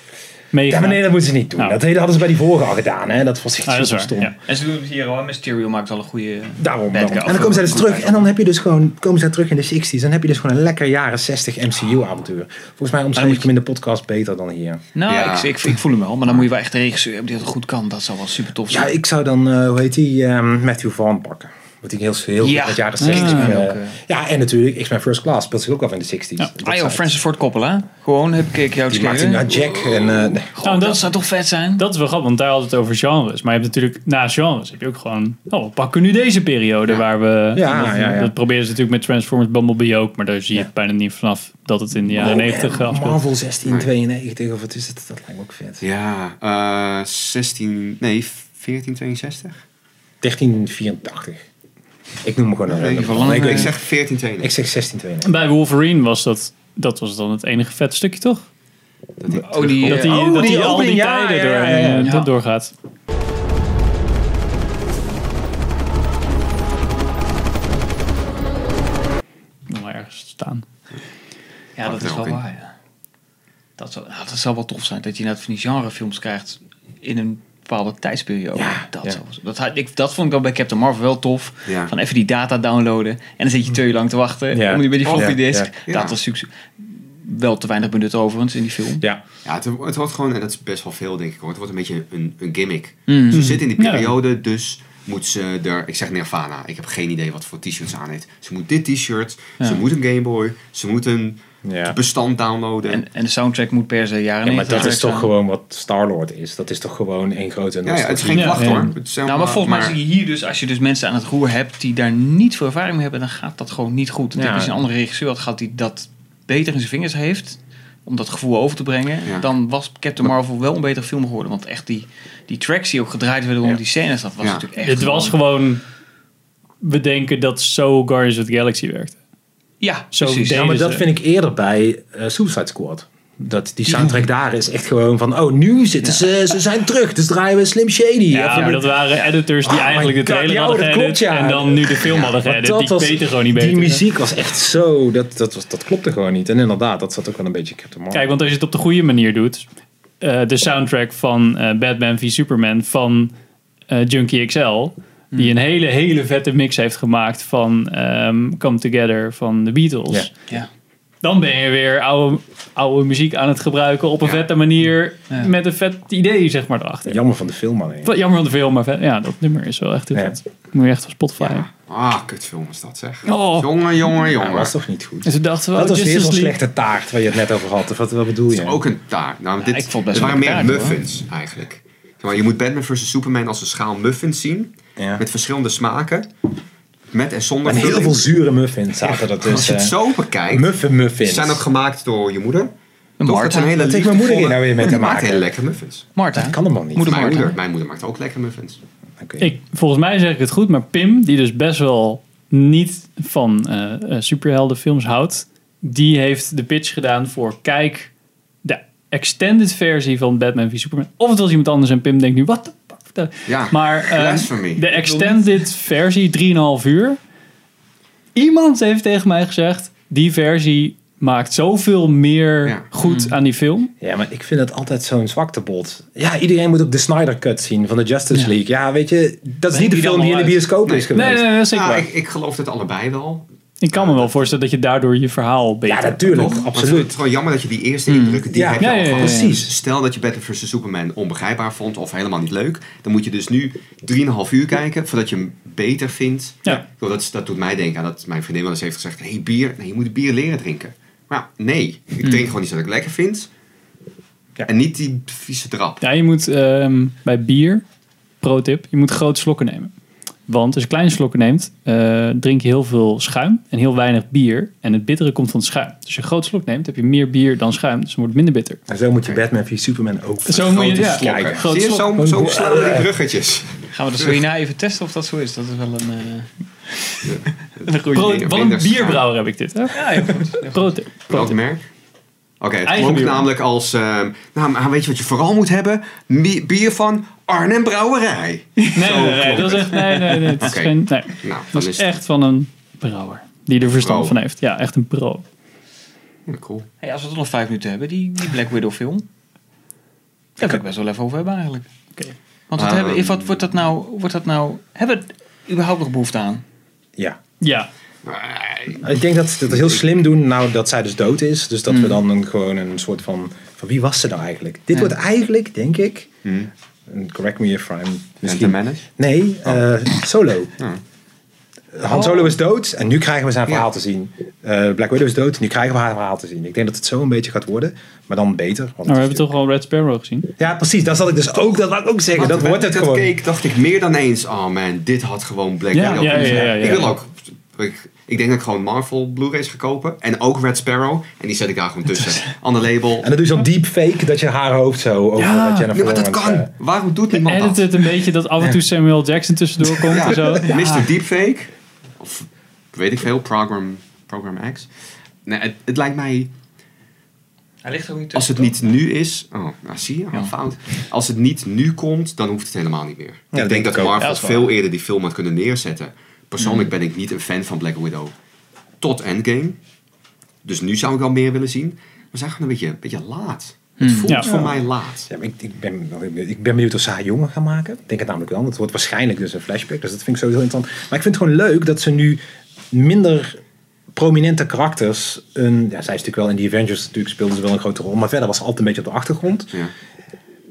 Ja, meegaat. maar nee, dat moeten ze niet doen. Nou. Dat hadden ze bij die vorige al gedaan. Hè? Dat was echt Ah, dat stom. ja. En ze doen het hier al. Mysterio maakt al een goede... Daarom. En dan komen ze dus terug. En dan heb je dus gewoon, komen ze terug in de 60s. Dan heb je dus gewoon een lekker jaren 60 MCU-avontuur. Volgens mij omschreef ik hem in de podcast beter dan hier. Nou, Ja. ik, ik, ik voel hem wel. Maar dan moet je wel echt een regisseur hebben die dat goed kan. Dat zou wel super tof Ja, zijn. ik zou dan, eh, hoe heet die, ehm, Matthew Vaughn pakken. Die heel, heel Ja. goed met jaren Ja. 60. Ja. eh, eh. en natuurlijk X-Men First Class speelt zich ook af in de 60s. Ja. Ah joh, Francis Ford Coppola. Gewoon, heb ik jou Die maakt een Jack en... eh, nee. Nou, dat dat, zou toch vet zijn? dat is wel grappig, want daar hadden we het over genres. Maar je hebt natuurlijk, na genres heb je ook gewoon... Oh, we pakken nu deze periode Ja. waar we... Ja, dat, ja, ja. dat proberen ze natuurlijk met Transformers Bumblebee ook. Maar daar zie je Ja. bijna niet vanaf dat het in de jaren Oh, 90 en afspeelt. Marvel 1692 of wat is het? Dat lijkt me ook vet. Ja, eh 16... Nee, 1462? 1384. Ik noem hem gewoon een Nee, random. ik, Ik zeg zeg, 1492. ik zeg 1692. En bij Wolverine was dat... Dat was dan het enige vet stukje, toch? Dat die Oh, die, Dat hij eh, dat die die al die ja, tijden ja, door, ja, ja, ja. doorgaat. Nog maar ergens staan. Ja, dat is wel waar, ja. Dat zou, nou, dat zou wel tof zijn, dat je net van die genrefilms krijgt in een bepaalde tijdsperiode. Ja, dat, ja. dat, had- ik, dat vond ik al bij Captain Marvel wel tof. Ja. Van even die data downloaden en dan zit je twee uur lang te wachten Ja. om die bij die floppy disk. ja. Dat Ja. was succes. Wel te weinig benut overigens in die film. Ja. Ja, het, het wordt gewoon, en dat is best wel veel denk ik hoor, het wordt een beetje een, een gimmick. Mm. Ze zitten in die Ja. periode, dus moet ze er, ik zeg Nirvana, ik heb geen idee wat voor t-shirts aan heeft. Ze moet dit t-shirt, Ja. ze moet een Game Boy, ze moet een Ja. bestand downloaden. En, en de soundtrack moet per se jaren Ja, maar 90 dat is toch gewoon wat Star-Lord is. Dat is toch gewoon één grote ja, ja, het is geen klacht ja. hoor. Is Nou, maar volgens mij zie je hier dus, als je dus mensen aan het roer hebt die daar niet veel ervaring mee hebben, dan gaat dat gewoon niet goed. Ja. heb je een andere regisseur had gehad die dat beter in zijn vingers heeft, om dat gevoel over te brengen, Ja. dan was Captain Marvel wel een betere film geworden. Want echt die, die tracks die ook gedraaid werden om Ja. die scènes, dat was Ja. natuurlijk echt... Het was gewoon bedenken dat zo Guardians of the Galaxy werkte. Ja, Zo precies. Ja, maar dat ze. vind ik eerder bij eh, Suicide Squad. Dat die soundtrack daar is echt gewoon van... Oh, nu zitten ze... Ze zijn terug. Dus draaien we Slim Shady. Ja, maar dat waren editors die Oh eigenlijk de God, trailer ja, hadden klopt, ja. en dan nu de film hadden geëdit. dat Die was- weten gewoon niet beter. Die muziek was echt zo... Dat, dat, was, dat klopte gewoon niet. En inderdaad, dat zat ook wel een beetje Captain Marvel. Kijk, want als je het op de goede manier doet, eh, de soundtrack van eh, Batman v Superman van eh, Junkie XL, die een hele, hele vette mix heeft gemaakt van ehm, Come Together van de Beatles. Ja. Ja. Dan ben je weer oude, oude muziek aan het gebruiken op een Ja. vette manier Ja. met een vet idee, zeg maar, erachter. Jammer van de film alleen. Wat Jammer van de film, maar vet. ja, dat nummer is wel echt heel Ja. vet. Moet je echt van Spotify. Ja. Ah, kutfilm is dat zeg. Oh. Jongen, jongen, Ja, jongen. dat was toch niet goed? En dachten we, Dat was weer Justice zo'n League. slechte taart waar je het net over had. Of wat, wat bedoel je? Het is ook een taart. Nou, dit, ik vond het best het wel waren meer taart, hoor. muffins eigenlijk. Zeg Maar je moet Batman vs. Superman als een schaal muffins zien. Ja. Met verschillende smaken. Met en zonder En heel veel zure muffins zaten er Als je het zo bekijkt. Muffin muffins. Ze zijn ook gemaakt door je moeder. Een Toch? Dat zijn hele Wat heeft mijn moeder hier nou weer mee te [LAUGHS] Die maakt maken? hele lekkere muffins. Marta. Dat kan helemaal niet. Moeder Mijn Martha. moeder, mijn moeder maakt ook lekkere muffins. Oké. Ik, volgens mij zeg ik het goed, maar Pim, die dus best wel niet van eh eh, superheldenfilms houdt, die heeft de pitch gedaan voor kijk de extended versie van Batman v Superman. Of het was iemand anders en Pim denkt nu, wat de Ja, Maar eh, blasphemy. de extended versie, 3,5 uur. Iemand heeft tegen mij gezegd, die versie maakt zoveel meer Ja. goed aan die film. Ja, maar ik vind het altijd zo'n zwaktebod. Ja, iedereen moet ook de Snyder Cut zien van de Justice Ja. League. Ja, weet je, dat is niet de film die in de bioscoop Nee. is geweest. Nee, nee, nee, dat zeker Ja, ik, ik geloof het allebei wel. Ik kan me wel voorstellen dat je daardoor je verhaal beter... Ja, natuurlijk, Toch? Maar Het is absoluut. gewoon jammer dat je die eerste indrukken, die Ja. heb je Ja, al ja, ja, gehad. ja. Precies. Stel dat je Batman vs. Superman onbegrijpbaar vond of helemaal niet leuk. Dan moet je dus nu 3,5 uur kijken voordat je hem beter vindt. Ja. Dat, dat doet mij denken aan dat mijn vriendin wel eens heeft gezegd... hey, bier, nee, je moet bier leren drinken. Maar ja, nee. Ik drink gewoon iets dat ik lekker vind. Ja. En niet die vieze drap. Ja, je moet ehm, bij bier, pro tip, je moet grote slokken nemen. Want als je kleine slokken neemt, eh, drink je heel veel schuim en heel weinig bier. En het bittere komt van het schuim. Dus als je een grote slok neemt, heb je meer bier dan schuim. Dus dan wordt het minder bitter. En zo moet je Batman v Superman ook. Zo moet je, Grote ja, slokken. kijk, grote Zie je, slok. zo, zo slaan we die bruggetjes. Gaan we dat zo hierna even testen of dat zo is? Dat is wel een... eh, [LAUGHS] een goede Pro- Wat een bierbrouwer heb ik dit, hè? Ja, heel goed. Pro tip. Pro Welk tip. merk? Oké, het Eigen klonk namelijk als... ehm, nou, maar weet je wat je vooral moet hebben? Bi- Bier van Arnhem Brouwerij. Nee, dat is het. echt, nee, nee, nee, het is geen, nee. Nou, Dat is het echt van een brouwer. Die er verstand Pro. van heeft. Ja, echt een pro. Cool. Hey, als we toch nog vijf minuten hebben, die, die Black Widow film. Daar wil ik best wel even over hebben eigenlijk. Oké. Want wat Ehm. hebben, wat wordt dat nou, wordt dat nou, hebben we er überhaupt nog behoefte aan? Ja. Ja, Nee. Ik denk dat ze het heel slim doen, nou dat zij dus dood is. Dus dat we dan een, gewoon een soort van, van wie was ze nou eigenlijk? Dit Ja. wordt eigenlijk, denk ik, en correct me if I'm misschien... Menace? Nee, Oh. eh, Solo. Ja. Han Solo is dood en nu krijgen we zijn verhaal Ja. te zien. Eh, Black Widow is dood, nu krijgen we haar verhaal te zien. Ik denk dat het zo een beetje gaat worden, maar dan beter. Want Nou, we hebben toch al Red Sparrow gezien. Ja, precies. Dat zal ik dus ook, dat ik ook zeggen. Dat wordt toen het ik gewoon. keek, dacht ik meer dan eens, oh man, dit had gewoon Black Widow ja, kunnen ja, zijn. ja, ja, Ik wil ook, ik, ik denk dat ik gewoon Marvel Blu-rays ga kopen. En ook Red Sparrow. En die zet ik daar gewoon tussen. [LAUGHS] Ander label. En dan doe je zo'n deepfake dat je haar hoofd zo over Ja. dat Jennifer Nee, maar dat kan. eh, Waarom doet niemand dat? het een beetje dat af en toe Samuel Jackson tussendoor komt Ja, en zo. [LAUGHS] Mr. Deepfake. Of weet ik veel, Program, Program X. Nee, het, het lijkt mij, Hij ligt ook niet als het niet nu is... Oh, nou zie je, oh, fout. Als het niet nu komt, dan hoeft het helemaal niet meer. dat ik denk denk dat. Marvel Ja, dat is waar. veel eerder die film had kunnen neerzetten. Persoonlijk ben ik niet een fan van Black Widow. Tot Endgame. Dus nu zou ik al meer willen zien. We zijn gewoon een beetje, een beetje laat. Het voelt Ja. voor mij laat. Ja, maar ik, ik, ben, ik ben benieuwd of ze haar jonger gaan maken. Ik denk het namelijk wel. Het wordt waarschijnlijk dus een flashback. Dus dat vind ik sowieso interessant. Maar ik vind het gewoon leuk dat ze nu minder prominente karakters... Een, ja, zij is natuurlijk wel in die Avengers natuurlijk speelde ze wel een grote rol. Maar verder was ze altijd een beetje op de achtergrond. Ja.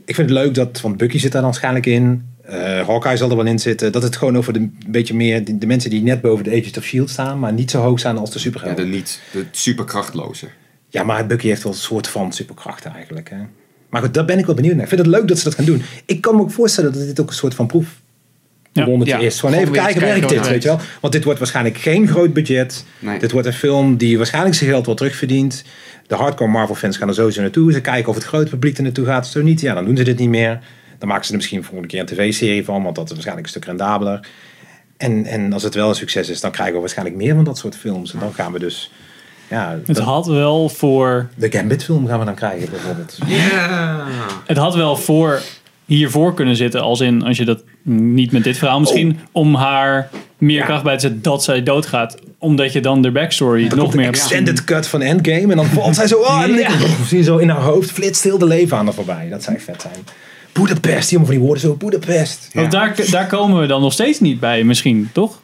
Ik vind het leuk dat... Want Bucky zit daar dan waarschijnlijk in. Eh Hawkeye zal er wel in zitten. Dat het gewoon over de, een beetje meer... De, de mensen die net boven de Agents of S.H.I.E.L.D. staan... maar niet zo hoog staan als de Ja, superhelden. de niet, de superkrachtloze. Ja, maar Bucky heeft wel een soort van superkrachten eigenlijk. Hè? Maar goed, daar ben ik wel benieuwd naar. Ik vind het leuk dat ze dat gaan doen. Ik kan me ook voorstellen dat dit ook een soort van proef Ja. Ja, is. Gewoon even kijken, werkt dit, weet je wel? Want dit wordt waarschijnlijk geen groot budget. Nee. Dit wordt een film die waarschijnlijk zijn geld wel terugverdient. De hardcore Marvel fans gaan er sowieso naartoe. Ze kijken of het grote publiek er naartoe gaat. Zo niet, ja, dan doen ze dit niet meer. Dan maken ze er misschien volgende keer een tv-serie van, want dat is waarschijnlijk een stuk rendabeler. En, en als het wel een succes is, dan krijgen we waarschijnlijk meer van dat soort films. En dan gaan we dus... Ja, Het dat- had wel voor de Gambit film gaan we dan krijgen bijvoorbeeld. Ja. Het had wel voor hiervoor kunnen zitten, als in als je dat niet met dit verhaal misschien, om haar meer kracht bij te zetten dat zij doodgaat, omdat je dan de backstory nog meer hebt extended cut van Endgame en dan valt zij zo oh, en dan zie je zo in haar hoofd flitst heel de leven aan er voorbij. Dat zou echt vet zijn. Budapest, die van die woorden zo Budapest. Want daar, daar komen we dan nog steeds niet bij, misschien, toch?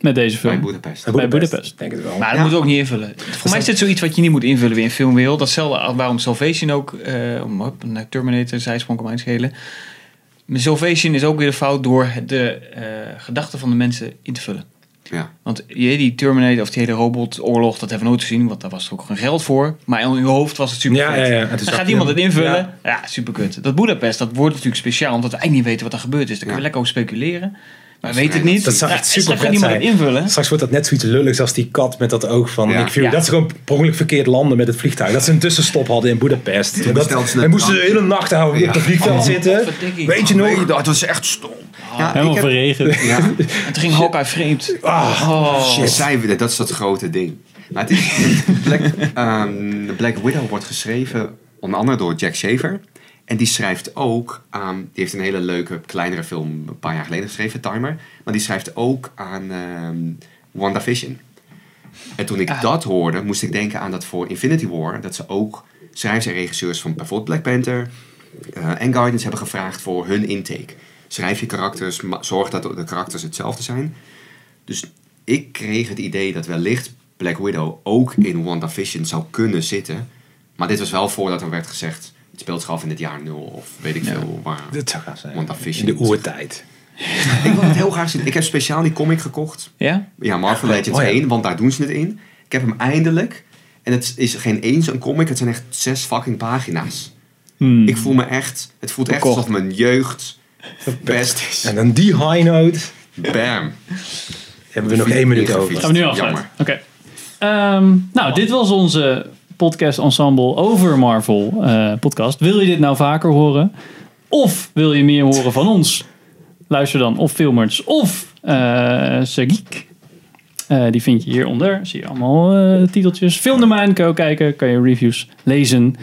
Met deze Bij film. Budapest. Bij Budapest. Denk het wel. Maar dat Ja. moet ook niet invullen. Voor mij is dit zoiets wat je niet moet invullen weer in filmwereld. Datzelfde als waarom Salvation ook, eh, om op naar Terminator, zijsprong om aan te schelen. Salvation is ook weer de fout door de eh, gedachten van de mensen in te vullen. Ja. Want je, die Terminator of die hele robotoorlog, dat hebben we nooit gezien, want daar was er ook geen geld voor. Maar in je hoofd was het super Ja, gaat iemand het invullen. Ja. Ja, super kut. Dat Budapest, dat wordt natuurlijk speciaal, omdat we eigenlijk niet weten wat er gebeurd is. Daar kunnen we lekker over speculeren. Maar we Dat weten het niet. Dat zou echt super vet zijn. het invullen. Straks wordt dat net zoiets lulligs als die kat met dat oog van Ja. Nick Fury. Ja. Dat ze gewoon per ongeluk verkeerd landen met het vliegtuig. Dat ze een tussenstop hadden in Budapest. En dat, en moesten ze de hele nacht houden op het vliegveld Oh, zitten. Weet je nog? Nee, dat was echt stom. Ja, Helemaal heb, verregend. ja, [LAUGHS] En toen ging Hawkeye vreemd. Ah, Oh. zij willen, dat is dat grote ding. Maar het is, Black, ehm, Black Widow wordt geschreven onder andere door Jack Shaver. En die schrijft ook aan, die heeft een hele leuke kleinere film een paar jaar geleden geschreven, Timer. Maar die schrijft ook aan ehm WandaVision. En toen ik Ah. dat hoorde, moest ik denken aan dat voor Infinity War, dat ze ook schrijvers en regisseurs van bijvoorbeeld Black Panther eh, en Guardians hebben gevraagd voor hun intake. Schrijf je karakters, zorg dat de karakters hetzelfde zijn. Dus ik kreeg het idee dat wellicht Black Widow ook in WandaVision zou kunnen zitten. Maar dit was wel voordat er werd gezegd, het speelt zich af in het jaar nul of weet ik veel waar. Dat zou gaaf zijn. WandaVision. In de oertijd. [LAUGHS] Ik wil het heel graag zien. Ik heb speciaal die comic gekocht. Ja? Ja, Marvel Legends Oh ja. 1, want daar doen ze het in. Ik heb hem eindelijk. En het is geen eens een comic, het zijn echt zes fucking pagina's. Hmm. Ik voel me echt, het voelt echt alsof mijn jeugd verpest is. En dan die high note. Bam. Hebben we nog één minuut over. Gaan we nu afsluiten? Oké. Ehm, nou, dit was onze podcast ensemble over Marvel eh, podcast. Wil je dit nou vaker horen? Of wil je meer horen van ons? Luister dan of Filmers of eh Geek. Eh, die vind je hieronder. Zie je allemaal titeltjes. Filmdomein kan je kijken. Kan je reviews lezen.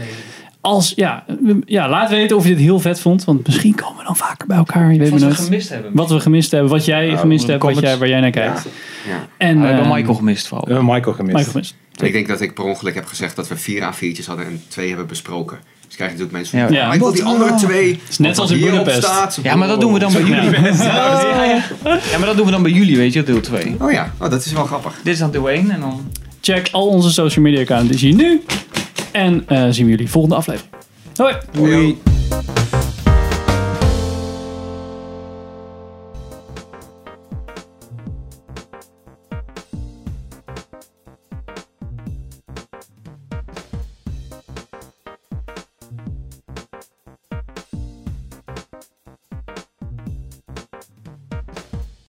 Als, ja, ja, laat weten of je dit heel vet vond. Want misschien komen we dan vaker bij elkaar. Je weet Wat we nooit. gemist hebben. Wat we gemist hebben. Wat jij gemist onder de hebt. Wat jij, waar jij naar kijkt. Ja. En, we hebben ehm, Michael gemist vooral. We hebben Michael gemist. Michael gemist. Ik denk dat ik per ongeluk heb gezegd dat we vier A4'tjes hadden en twee hebben besproken. Dus krijg je natuurlijk mensen Ja. van, Ja. "Ah, ik wil die andere twee. is net als in Budapest. staat. Ja, maar dat doen we dan bij jullie. Ja. Ja, maar dat doen we dan bij jullie, weet je, deel 2. Oh ja, oh, dat is wel grappig. Dit is dan deel 1 en dan... Check al onze social media accounts hier nu. En eh, zien we jullie volgende aflevering. Hoi! Doei.